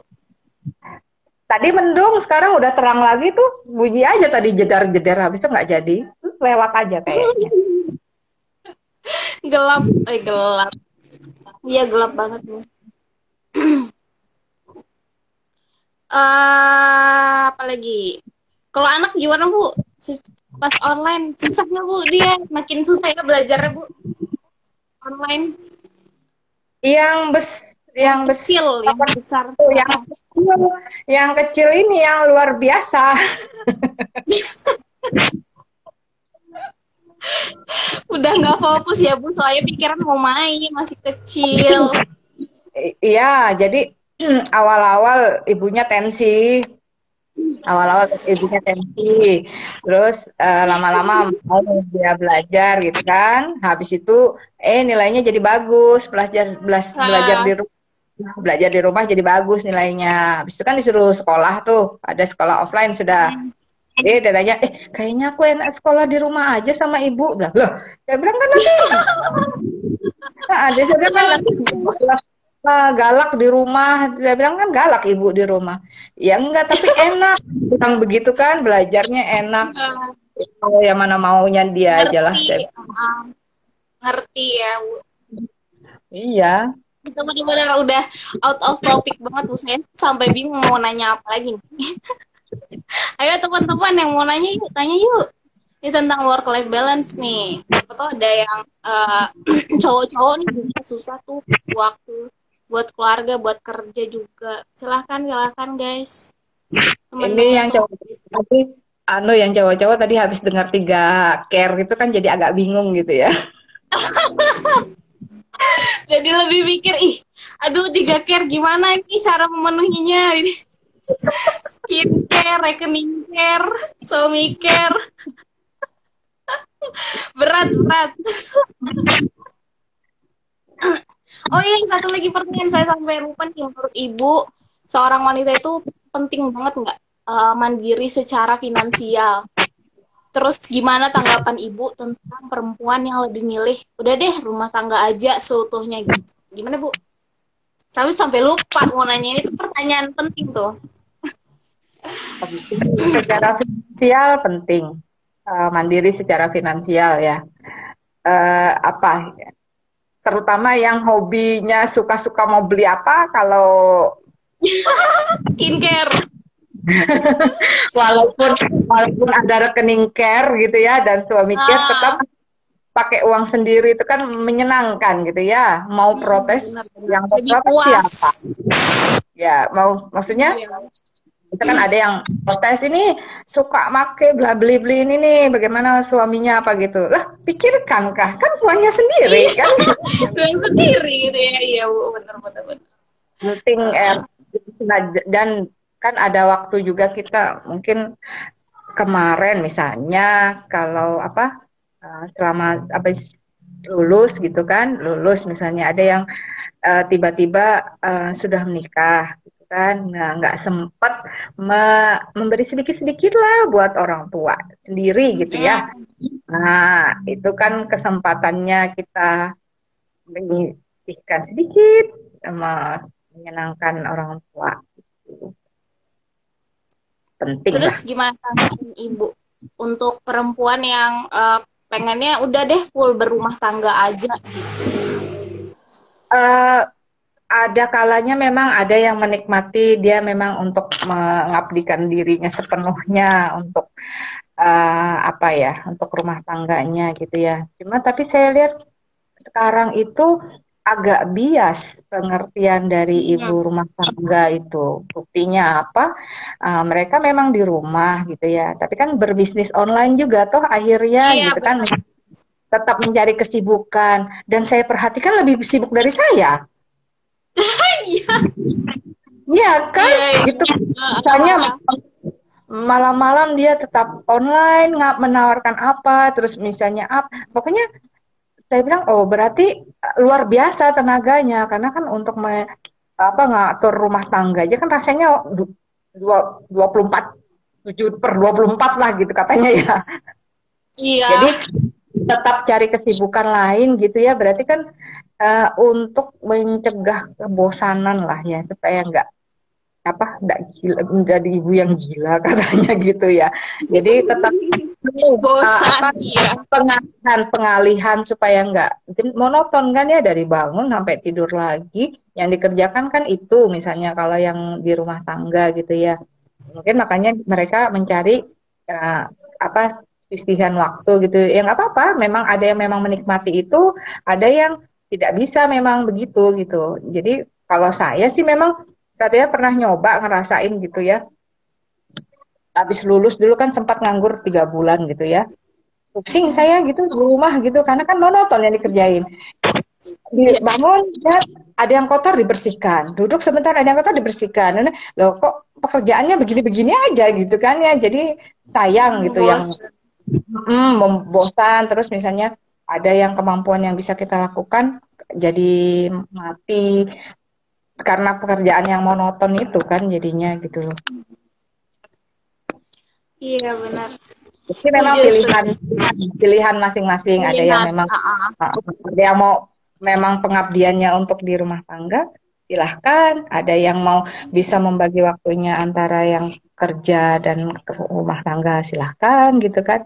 Tadi mendung, sekarang udah terang lagi tuh. Bunyi aja tadi jedar-jedar, habis itu nggak jadi. Lewat aja kayaknya. gelap eh gelap. Iya gelap banget nih. *clears throat* Eh, apa lagi? Kalau anak gimana bu? Pas online susah nggak bu? Dia makin susah ya belajarnya bu. Online. Yang bes, yang kecil yang besar. Tuh, yang *laughs* yang kecil ini yang luar biasa. *laughs* udah nggak fokus ya bu soalnya pikiran mau main masih kecil. Iya, jadi *clears throat* awal-awal ibunya tensi, awal-awal ibunya tensi, terus eh, lama-lama mau dia belajar gitu kan, habis itu eh nilainya jadi bagus, belajar belas- belajar di rumah belajar di rumah jadi bagus nilainya, habis itu kan disuruh sekolah tuh, ada sekolah offline sudah. Eh, dia tanya, eh kayaknya aku enak sekolah di rumah aja sama ibu. Bilang, loh, saya bilang kan nanti *laughs* Nah, dia sudah kan uh, galak di rumah. Dia bilang kan galak ibu di rumah. Ya enggak, tapi *laughs* enak. Bilang begitu kan, belajarnya enak. Kalau yang mana maunya dia ngerti, aja lah. ngerti ya, Bu. Iya. Itu benar-benar udah out of topic banget, Bu. Saya sampai bingung mau nanya apa lagi nih. *laughs* Ayo teman-teman yang mau nanya yuk, tanya yuk. Ini tentang work life balance nih. Atau ada yang uh, *clears throat* cowok-cowok nih juga susah tuh waktu buat keluarga, buat kerja juga. Silahkan, silahkan guys. Teman Ini yang cowok tadi, anu yang cowok-cowok tadi habis dengar tiga care gitu kan jadi agak bingung gitu ya. *laughs* jadi lebih mikir ih, aduh tiga care gimana ini cara memenuhinya ini. Skincare, rekening care, suami care. Berat berat. Oh iya satu lagi pertanyaan saya sampai lupa nih menurut ibu seorang wanita itu penting banget nggak uh, mandiri secara finansial terus gimana tanggapan ibu tentang perempuan yang lebih milih udah deh rumah tangga aja seutuhnya gitu gimana bu sampai sampai lupa mau nanya ini tuh pertanyaan penting tuh secara finansial penting uh, mandiri secara finansial ya. Uh, apa? Terutama yang hobinya suka-suka mau beli apa kalau *laughs* skincare. *laughs* walaupun walaupun ada rekening care gitu ya dan suami care ah. tetap pakai uang sendiri itu kan menyenangkan gitu ya. Mau iya, protes benar. yang protes siapa? Ya mau maksudnya iya. itu kan ada yang protes ini suka make bla beli beli ini nih bagaimana suaminya? Apa gitu. Lah pikirkan kah? Kan uangnya sendiri iya. kan? *laughs* Uang sendiri gitu ya. Iya benar benar benar. Penting eh, dan kan ada waktu juga kita mungkin kemarin misalnya kalau apa uh, selama habis lulus gitu kan lulus misalnya ada yang eh, tiba-tiba uh, sudah menikah kan. Nggak nggak sempat me memberi sedikit sedikit lah buat orang tua sendiri gitu ya. Nah itu kan kesempatannya kita menyisihkan sedikit sama menyenangkan orang tua gitu. Penting. Terus lah. gimana ibu? Untuk perempuan yang uh, pengennya udah deh full berumah tangga aja gitu. Uh, ada kalanya memang ada yang menikmati dia memang untuk mengabdikan dirinya sepenuhnya untuk uh, apa ya untuk rumah tangganya gitu ya. Cuma tapi saya lihat sekarang itu agak bias pengertian dari ibu hmm. rumah tangga itu buktinya apa uh, mereka memang di rumah gitu ya tapi kan berbisnis online juga toh akhirnya iya, gitu kan tetap mencari kesibukan dan saya perhatikan lebih sibuk dari saya Iya. Iya kan? Iya, iya. Gitu. Misalnya malam-malam dia tetap online, nggak menawarkan apa, terus misalnya apa. Pokoknya saya bilang, oh berarti luar biasa tenaganya, karena kan untuk me, apa ngatur rumah tangga aja kan rasanya dua dua puluh empat tujuh per dua puluh empat lah gitu katanya ya. Iya. Jadi tetap cari kesibukan lain gitu ya, berarti kan uh, untuk mencegah kebosanan lah ya supaya enggak apa enggak gila enggak di ibu yang gila *laughs* katanya gitu ya jadi tetap *laughs* bosan uh, ya. pengalihan pengalihan supaya enggak monoton kan ya dari bangun sampai tidur lagi yang dikerjakan kan itu misalnya kalau yang di rumah tangga gitu ya mungkin makanya mereka mencari uh, apa istihan waktu gitu yang apa-apa memang ada yang memang menikmati itu ada yang tidak bisa memang begitu gitu. Jadi kalau saya sih memang katanya pernah nyoba ngerasain gitu ya. Habis lulus dulu kan sempat nganggur tiga bulan gitu ya. Pusing saya gitu di rumah gitu karena kan monoton yang dikerjain. Dibangun ya, ada yang kotor dibersihkan, duduk sebentar ada yang kotor dibersihkan. Nah, loh kok pekerjaannya begini-begini aja gitu kan ya. Jadi sayang gitu Bos. yang mm, membosan terus misalnya ada yang kemampuan yang bisa kita lakukan jadi mati karena pekerjaan yang monoton itu kan jadinya gitu loh. Iya benar. Jadi memang pilihan pilihan masing-masing ada yang memang uh, uh. ada yang mau memang pengabdiannya untuk di rumah tangga, silahkan. Ada yang mau bisa membagi waktunya antara yang kerja dan rumah tangga, silahkan gitu kan.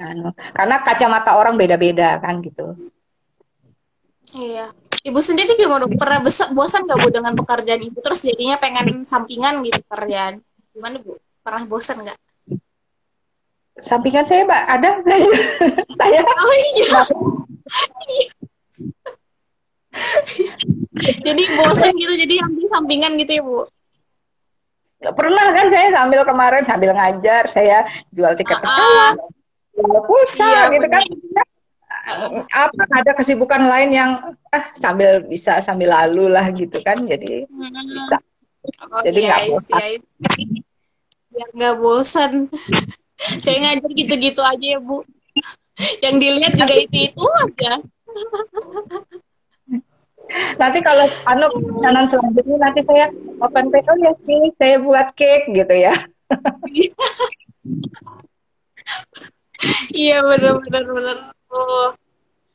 Anu, karena kacamata orang beda-beda kan gitu. Iya. Ibu sendiri gimana? Pernah bosan gak Bu dengan pekerjaan ibu? Terus jadinya pengen sampingan gitu pekerjaan. Gimana Bu? Pernah bosan nggak? Sampingan saya Mbak ada. *laughs* saya. Oh iya. jadi bosan gitu, jadi ambil sampingan gitu ya Bu? Gak pernah kan saya sambil kemarin sambil ngajar, saya jual tiket pesawat, jual pulsa iya, gitu kan. Apa ada kesibukan lain yang ah sambil bisa sambil lalu lah gitu kan, jadi hmm. bisa. Oh, jadi nggak iya, bosan. Iya. Biar nggak bosan. *laughs* saya ngajar gitu-gitu aja ya Bu. Yang dilihat juga itu itu aja. Nanti kalau anu pesanan selanjutnya nanti saya open PO ya sih saya buat cake gitu ya. Iya benar benar benar oh.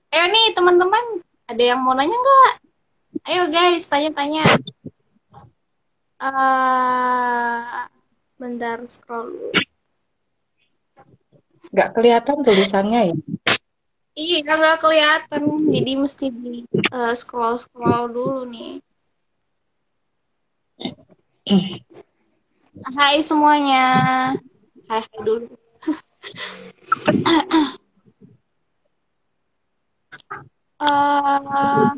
ayo nih teman-teman ada yang mau nanya nggak? Ayo guys tanya-tanya. Uh, bentar scroll nggak kelihatan tulisannya ya Iya, nggak kelihatan. Jadi mesti di uh, scroll scroll dulu nih. Hai semuanya. Hai, hai dulu. uh,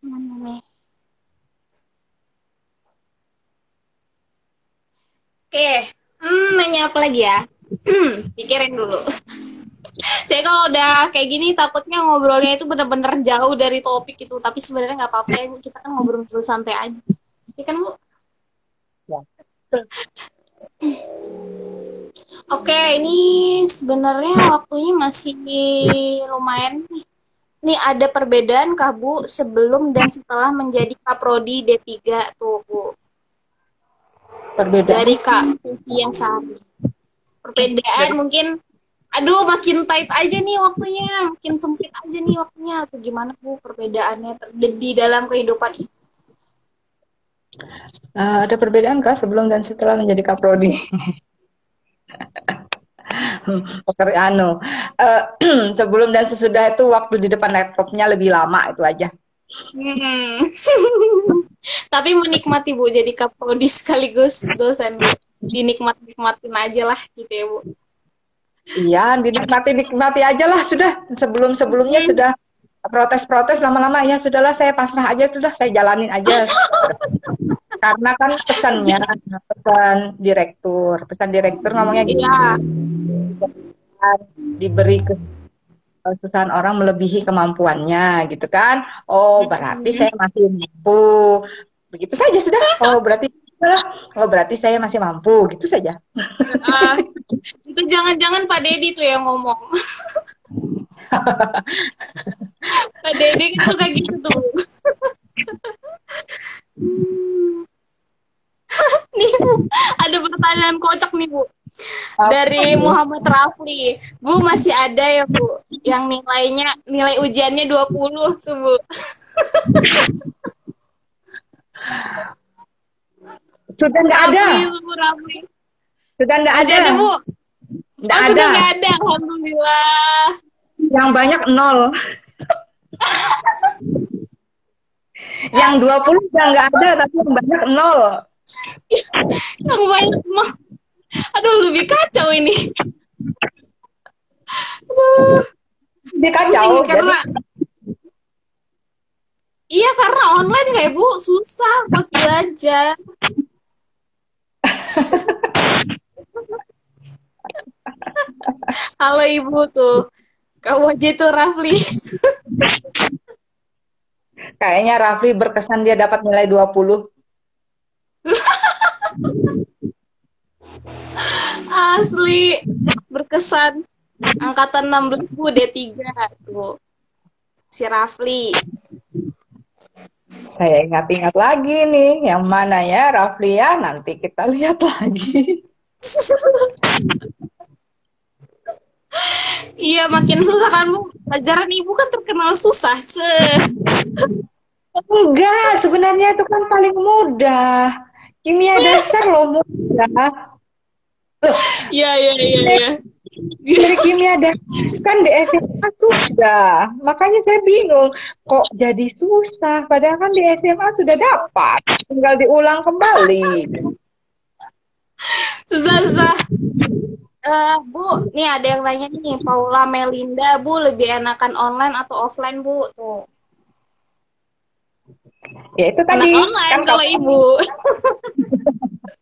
mana nih? Oke, hmm, nanya apa lagi ya? Hmm, pikirin dulu. *laughs* Saya kalau udah kayak gini takutnya ngobrolnya itu bener-bener jauh dari topik itu, tapi sebenarnya nggak apa-apa ya, kita kan ngobrol-ngobrol santai aja. Ya kan, Bu? Ya. Oke, ini sebenarnya waktunya masih lumayan nih. Ini ada perbedaan kah Bu sebelum dan setelah menjadi kaprodi D3 tuh Bu? Perbedaan. Dari Kak yang sehari. Perbedaan mungkin aduh makin tight aja nih waktunya, makin sempit aja nih waktunya atau gimana Bu perbedaannya di dalam kehidupan ini? Uh, ada perbedaan kak sebelum dan setelah menjadi kaprodi? pekerjaan *laughs* uh, *clears throat* sebelum dan sesudah itu waktu di depan laptopnya lebih lama itu aja. Hmm. *laughs* Tapi menikmati Bu jadi kapodi sekaligus dosen. Dinikmat-nikmatin aja lah gitu ya Bu. Iya, dinikmati-nikmati aja lah sudah. Sebelum-sebelumnya hmm. sudah protes-protes lama-lama ya sudahlah saya pasrah aja sudah saya jalanin aja. Karena kan pesannya pesan direktur, pesan direktur ngomongnya gitu. Iya. Diberi ke kesusahan orang melebihi kemampuannya gitu kan? Oh berarti saya masih mampu. Begitu saja sudah. Oh berarti oh berarti saya masih mampu. Gitu saja. Uh, itu jangan-jangan Pak Dedi tuh yang ngomong. Pak Dedi kan suka gitu tuh. Nih Bu, ada pertanyaan kocak nih Bu dari Muhammad Rafli. Bu masih ada ya Bu yang nilainya nilai ujiannya 20 tuh Bu. Sudah nggak ada. Rafli. Sudah nggak ada. ada Bu. Nggak oh, ada. Sudah nggak ada. Alhamdulillah. Yang banyak nol. yang 20 udah nggak ada tapi yang banyak nol. yang banyak nol Aduh, lebih kacau ini. Aduh. Lebih kacau. Pusing, karena Iya karena online kayak bu susah buat belajar. Halo ibu tuh, kamu aja tuh Rafli. Kayaknya Rafli berkesan dia dapat nilai 20. *laughs* Asli berkesan. Angkatan 16 Bu D3 tuh. Si Rafli. Saya ingat-ingat lagi nih, yang mana ya Rafli ya? Nanti kita lihat lagi. iya makin susah kan bu pelajaran ibu kan terkenal susah se enggak sebenarnya itu kan paling mudah kimia dasar loh mudah loh iya iya iya iya dari kimia dasar kan di SMA sudah makanya saya bingung kok jadi susah padahal kan di SMA sudah dapat tinggal diulang kembali susah susah Uh, Bu, nih ada yang nanya nih, Paula Melinda, Bu lebih enakan online atau offline, Bu? Tuh. Ya itu tadi. Enak online kan kalau Ibu. *laughs*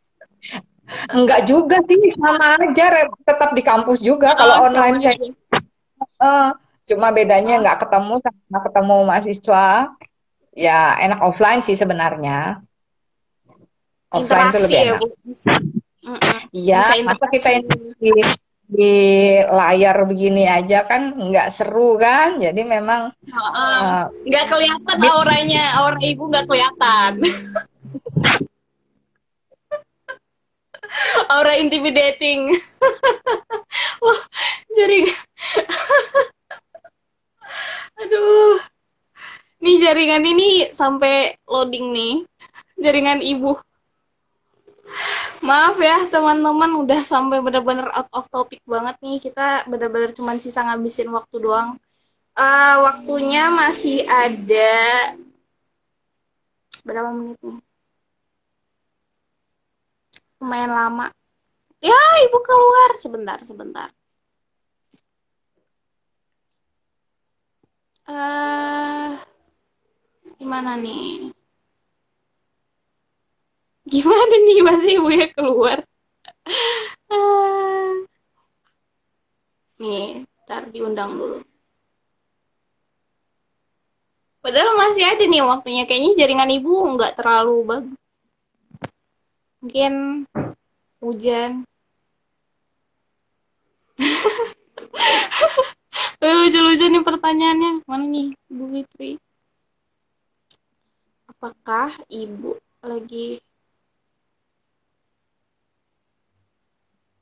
Enggak juga sih, sama aja tetap di kampus juga oh, kalau online saya. Uh, cuma bedanya nggak ketemu sama ketemu mahasiswa. Ya enak offline sih sebenarnya. Offline itu lebih ya, enak. Ya, Iya, masa kita ini di, di layar begini aja kan nggak seru kan? Jadi memang uh, nggak kelihatan auranya, aura ibu nggak kelihatan. *laughs* aura intimidating. *laughs* Wah, jadi *laughs* aduh. Nih jaringan ini sampai loading nih. Jaringan ibu. Maaf ya teman-teman udah sampai benar-benar out of topic banget nih. Kita benar-benar cuma sisa ngabisin waktu doang. Uh, waktunya masih ada berapa menit nih? Lumayan lama. Ya, ibu keluar sebentar, sebentar. Uh, gimana nih? Gimana nih masih ibu ya keluar? nih, ntar diundang dulu. Padahal masih ada nih waktunya. Kayaknya jaringan ibu nggak terlalu bagus. Mungkin hujan. *laughs* Lucu-lucu nih pertanyaannya. Mana nih, Bu Fitri? Apakah ibu lagi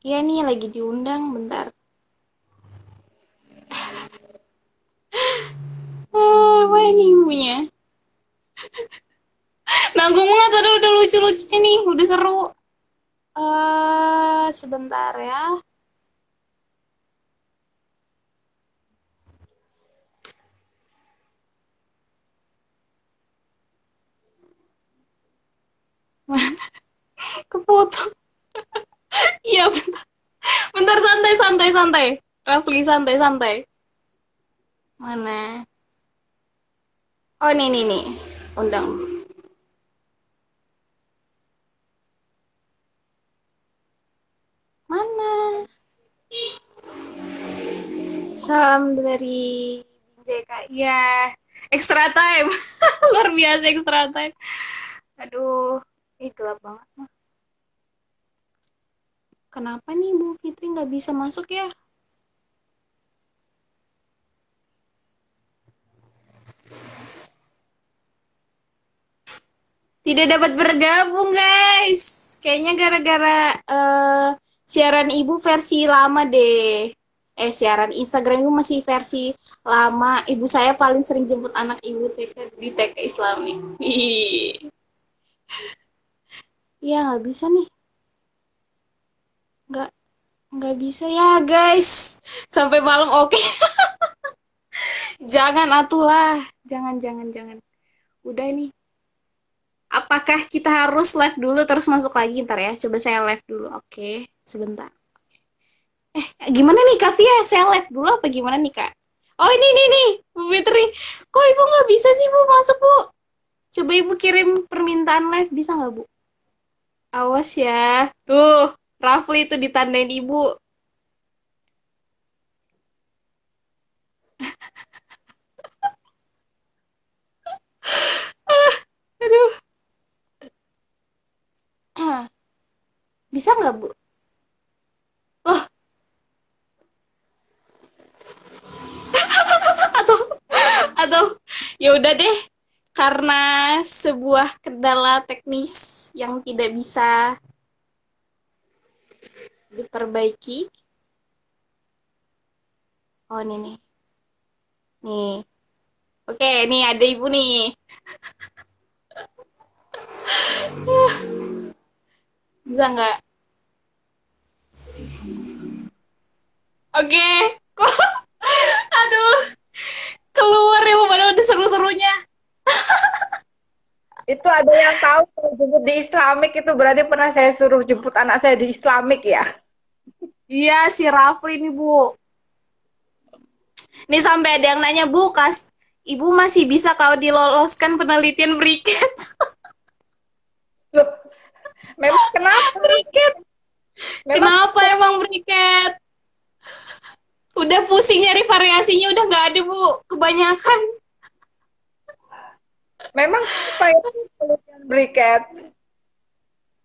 Iya nih lagi diundang bentar. oh, apa ini ibunya? *laughs* Nanggung banget ada udah lucu-lucunya nih, udah seru. Uh, sebentar ya. *laughs* Kepotong. *laughs* Iya bentar. Bentar santai santai santai. Rafli santai santai. Mana? Oh nih nih nih. Undang. Mana? Salam dari JK. Ya, extra time. *laughs* Luar biasa extra time. Aduh, ih gelap banget kenapa nih Bu Fitri nggak bisa masuk ya? Tidak dapat bergabung guys. Kayaknya gara-gara uh, siaran ibu versi lama deh. Eh siaran Instagram ibu masih versi lama. Ibu saya paling sering jemput anak ibu TK di TK Islami. *laughs* Iya nggak bisa nih nggak nggak bisa ya guys sampai malam oke okay. *laughs* jangan atulah jangan jangan jangan udah nih apakah kita harus live dulu terus masuk lagi ntar ya coba saya live dulu oke okay. Sebentar. Eh gimana nih Kak Fia? Saya live dulu apa gimana nih Kak? Oh ini nih nih Bu Fitri. Kok ibu nggak bisa sih Bu masuk Bu? Coba ibu kirim permintaan live bisa nggak Bu? Awas ya. Tuh Rafli itu ditandain ibu. *laughs* Aduh. *clears throat* Bisa nggak, Bu? Oh. atau atau ya udah deh karena sebuah kendala teknis yang tidak bisa diperbaiki Oh, ini nih. Nih. Oke, nih ada ibu nih. Bisa nggak? Oke. Kok? *laughs* Aduh. Keluar ya, padahal udah seru-serunya. *laughs* Itu ada yang tahu kalau jemput di Islamik itu berarti pernah saya suruh jemput anak saya di Islamik ya? Iya, si Rafli nih, Bu. Nih sampai ada yang nanya, Bu, kas, Ibu masih bisa kalau diloloskan penelitian briket. *laughs* Loh, memang kenapa? briket. Memang Kenapa emang briket? Udah pusing nyari variasinya, udah nggak ada, Bu. Kebanyakan. memang penelitian briket?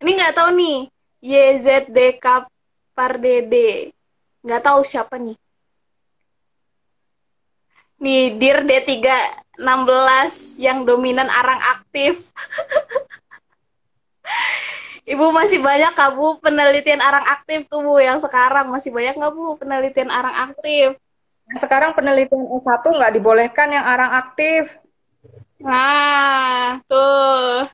Ini nggak tahu nih. YZDK Pardede. Nggak tahu siapa nih. Nih, DIR D3 16 yang dominan arang aktif. *laughs* Ibu masih banyak kak Bu penelitian arang aktif tuh Bu yang sekarang masih banyak nggak Bu penelitian arang aktif? Sekarang penelitian S1 nggak dibolehkan yang arang aktif. Nah, tuh.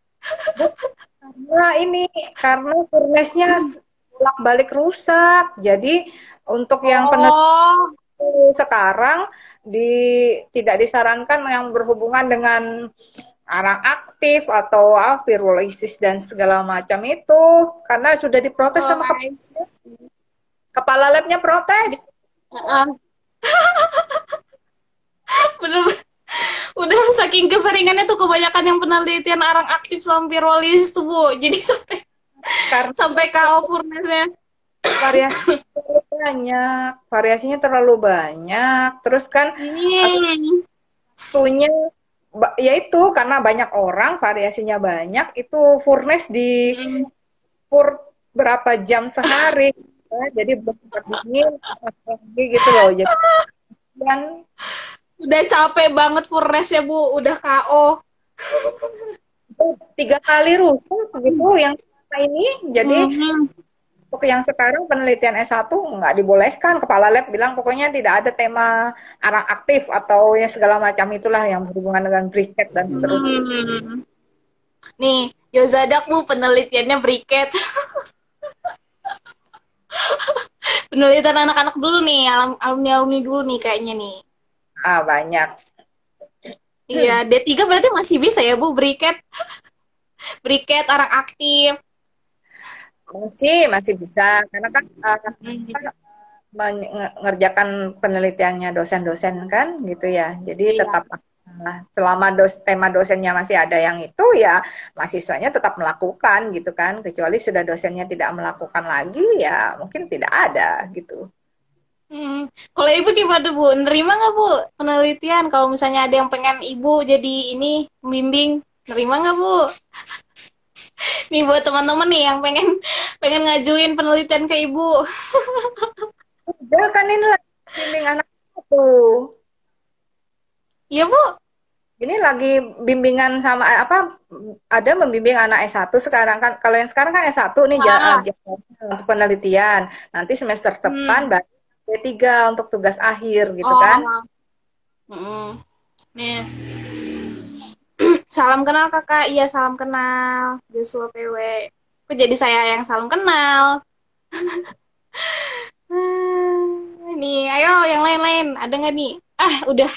Nah ini karena furnace-nya bolak-balik rusak. Jadi untuk yang penelitian Oh, sekarang di tidak disarankan yang berhubungan dengan arang aktif atau ah, pirolisis dan segala macam itu karena sudah diprotes sama kep- guys. kepala labnya protes. Heeh. *laughs* Bener, udah saking keseringannya tuh kebanyakan yang penelitian arang aktif sama pirolis tuh Bu. Jadi *laughs* sampai Karena sampai KO furnace-nya. variasi banyak, variasinya terlalu banyak. Terus kan Hmm. Ya itu karena banyak orang, variasinya banyak, itu furnace di Hmm. pur berapa jam sehari. Ya, jadi bersifat dingin lagi gitu loh. Jadi yang Udah capek banget furnace ya Bu, udah KO. tiga kali rusak gitu yang ini. Jadi Mhm. Untuk yang sekarang penelitian S1 nggak dibolehkan. Kepala lab bilang pokoknya tidak ada tema arang aktif atau ya segala macam itulah yang berhubungan dengan briket dan seterusnya. Hmm. Nih, Yozadak Bu penelitiannya briket. *laughs* Penelitian anak-anak dulu nih, alumni-alumni dulu nih kayaknya nih. Ah, banyak. Iya, D3 berarti masih bisa ya Bu briket. *laughs* Briket, arang aktif. Masih, masih bisa. Karena kan uh, Hmm. mengerjakan penelitiannya dosen-dosen kan gitu ya. Jadi Iya. tetap uh, selama dos, tema dosennya masih ada yang itu ya mahasiswanya tetap melakukan gitu kan. Kecuali sudah dosennya tidak melakukan lagi ya mungkin tidak ada gitu. Hmm. Kalau ibu gimana bu? Nerima nggak bu penelitian? Kalau misalnya ada yang pengen ibu jadi ini pembimbing, nerima nggak bu? *laughs* Nih buat teman-teman nih yang pengen pengen ngajuin penelitian ke ibu. *laughs* Udah kan ini lagi bimbing anak tuh. Iya bu? Ini lagi bimbingan sama eh, apa ada membimbing anak S1 sekarang kan. Kalau yang sekarang kan S1 nih Ah. untuk penelitian. Nanti semester depan baru D3 untuk tugas akhir gitu Oh. kan. Mm-mm. Nih. Salam kenal kakak, iya salam kenal. Joshua PW. Kok jadi saya yang salam kenal? *laughs* nih, ayo yang lain-lain. Ada nggak nih? Ah, udah.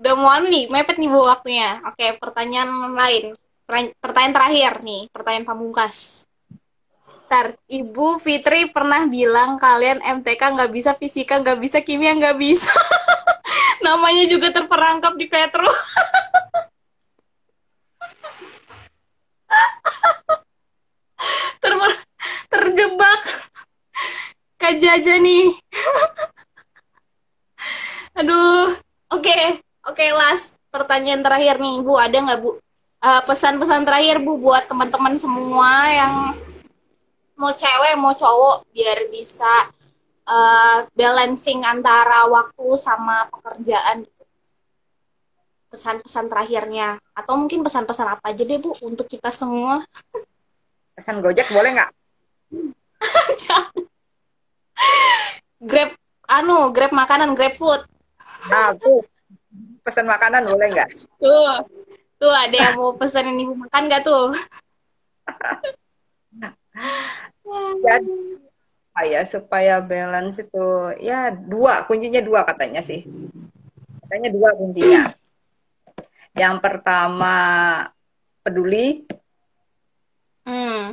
Udah mau anu nih, mepet nih bu waktunya. Oke, pertanyaan lain. Pertanya- Pertanyaan terakhir nih, pertanyaan pamungkas. Ntar, Ibu Fitri pernah bilang kalian MTK nggak bisa fisika, nggak bisa kimia, nggak bisa. *laughs* Namanya juga terperangkap di Petro. *laughs* *laughs* Ter- terjebak. Kak nih. *laughs* Aduh. Oke, oke last pertanyaan terakhir nih, Bu. Ada nggak Bu Eh, pesan-pesan terakhir Bu buat teman-teman semua yang mau cewek mau cowok biar bisa eh, balancing antara waktu sama pekerjaan. Pesan-pesan terakhirnya? Atau mungkin pesan-pesan apa aja deh Bu untuk kita semua. Pesan Gojek boleh nggak? *laughs* Grab anu grab makanan grab food. Nah tuh pesan makanan boleh nggak? Tuh tuh ada yang mau pesan ini makan nggak tuh? *laughs* Jadi supaya supaya balance itu ya dua kuncinya dua katanya sih. Katanya dua kuncinya yang pertama peduli. Hmm.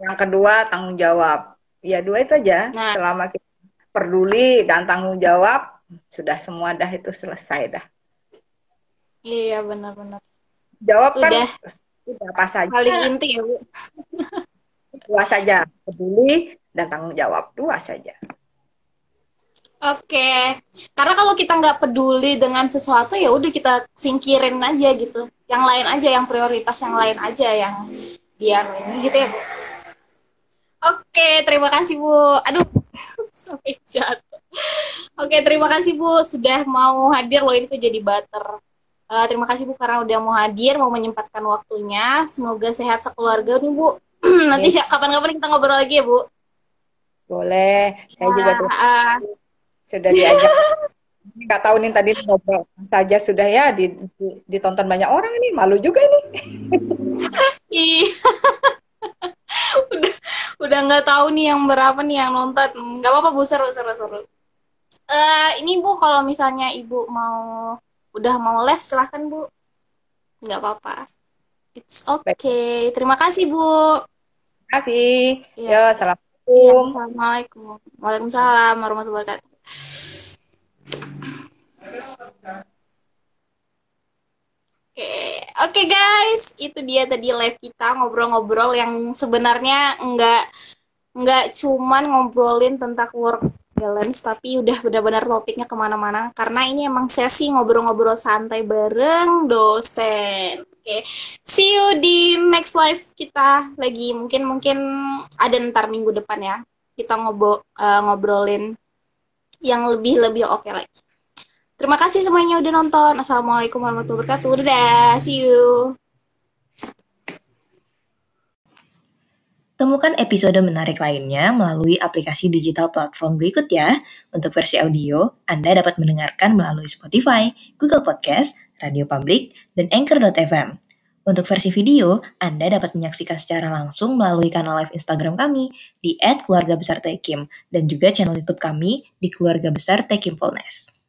yang kedua tanggung jawab. Ya dua itu aja. Nah. selama kita peduli dan tanggung jawab sudah semua dah itu selesai dah. Iya benar-benar. Jawab kan Udah. udah apa saja. Paling inti ya bu. Dua saja peduli dan tanggung jawab. Dua saja Oke, karena kalau kita nggak peduli dengan sesuatu ya udah kita singkirin aja gitu. Yang lain aja, yang prioritas yang lain aja yang biar ini gitu ya Bu. Oke, terima kasih Bu. Aduh, *laughs* sampai jatuh. Oke, terima kasih Bu sudah mau hadir loh ini tuh jadi butter. Eh, terima kasih Bu karena udah mau hadir, mau menyempatkan waktunya. Semoga sehat sekeluarga nih Bu. *clears throat* Nanti kapan-kapan kita ngobrol lagi ya Bu. boleh saya juga tuh Ah, ah. Sudah diajak nggak tahu nih tadi ngobrol saja sudah ya di- di- ditonton banyak orang ini malu juga Iya. *laughs* udah udah nggak tahu nih yang berapa nih yang nonton. Nggak apa-apa Bu, seru seru seru. Eh ini Bu kalau misalnya Ibu mau udah mau live silahkan Bu. Nggak apa-apa. It's okay. Terima kasih Bu. Terima kasih Iya. ya Iya, assalamualaikum Assalamualaikum. Waalaikumsalam warahmatullahi wabarakatuh. Oke, oke guys, itu dia tadi live kita ngobrol-ngobrol yang sebenarnya nggak nggak cuman ngobrolin tentang work balance, tapi udah benar-benar topiknya ke mana-mana. Karena ini emang sesi ngobrol-ngobrol santai bareng dosen. Oke, see you di next live kita lagi. Mungkin mungkin ada ntar minggu depan ya. Kita ngobrol eh, ngobrolin yang lebih lebih oke lagi. Terima kasih semuanya udah nonton. Assalamualaikum warahmatullahi wabarakatuh. Dadah, see you. Temukan episode menarik lainnya melalui aplikasi digital platform berikut ya. Untuk versi audio, Anda dapat mendengarkan melalui Spotify, Google Podcast, Radio Public, dan Anchor.fm. Untuk versi video, Anda dapat menyaksikan secara langsung melalui kanal live Instagram kami di @keluarga dan juga channel YouTube kami di Keluarga Besar Tekimfulness.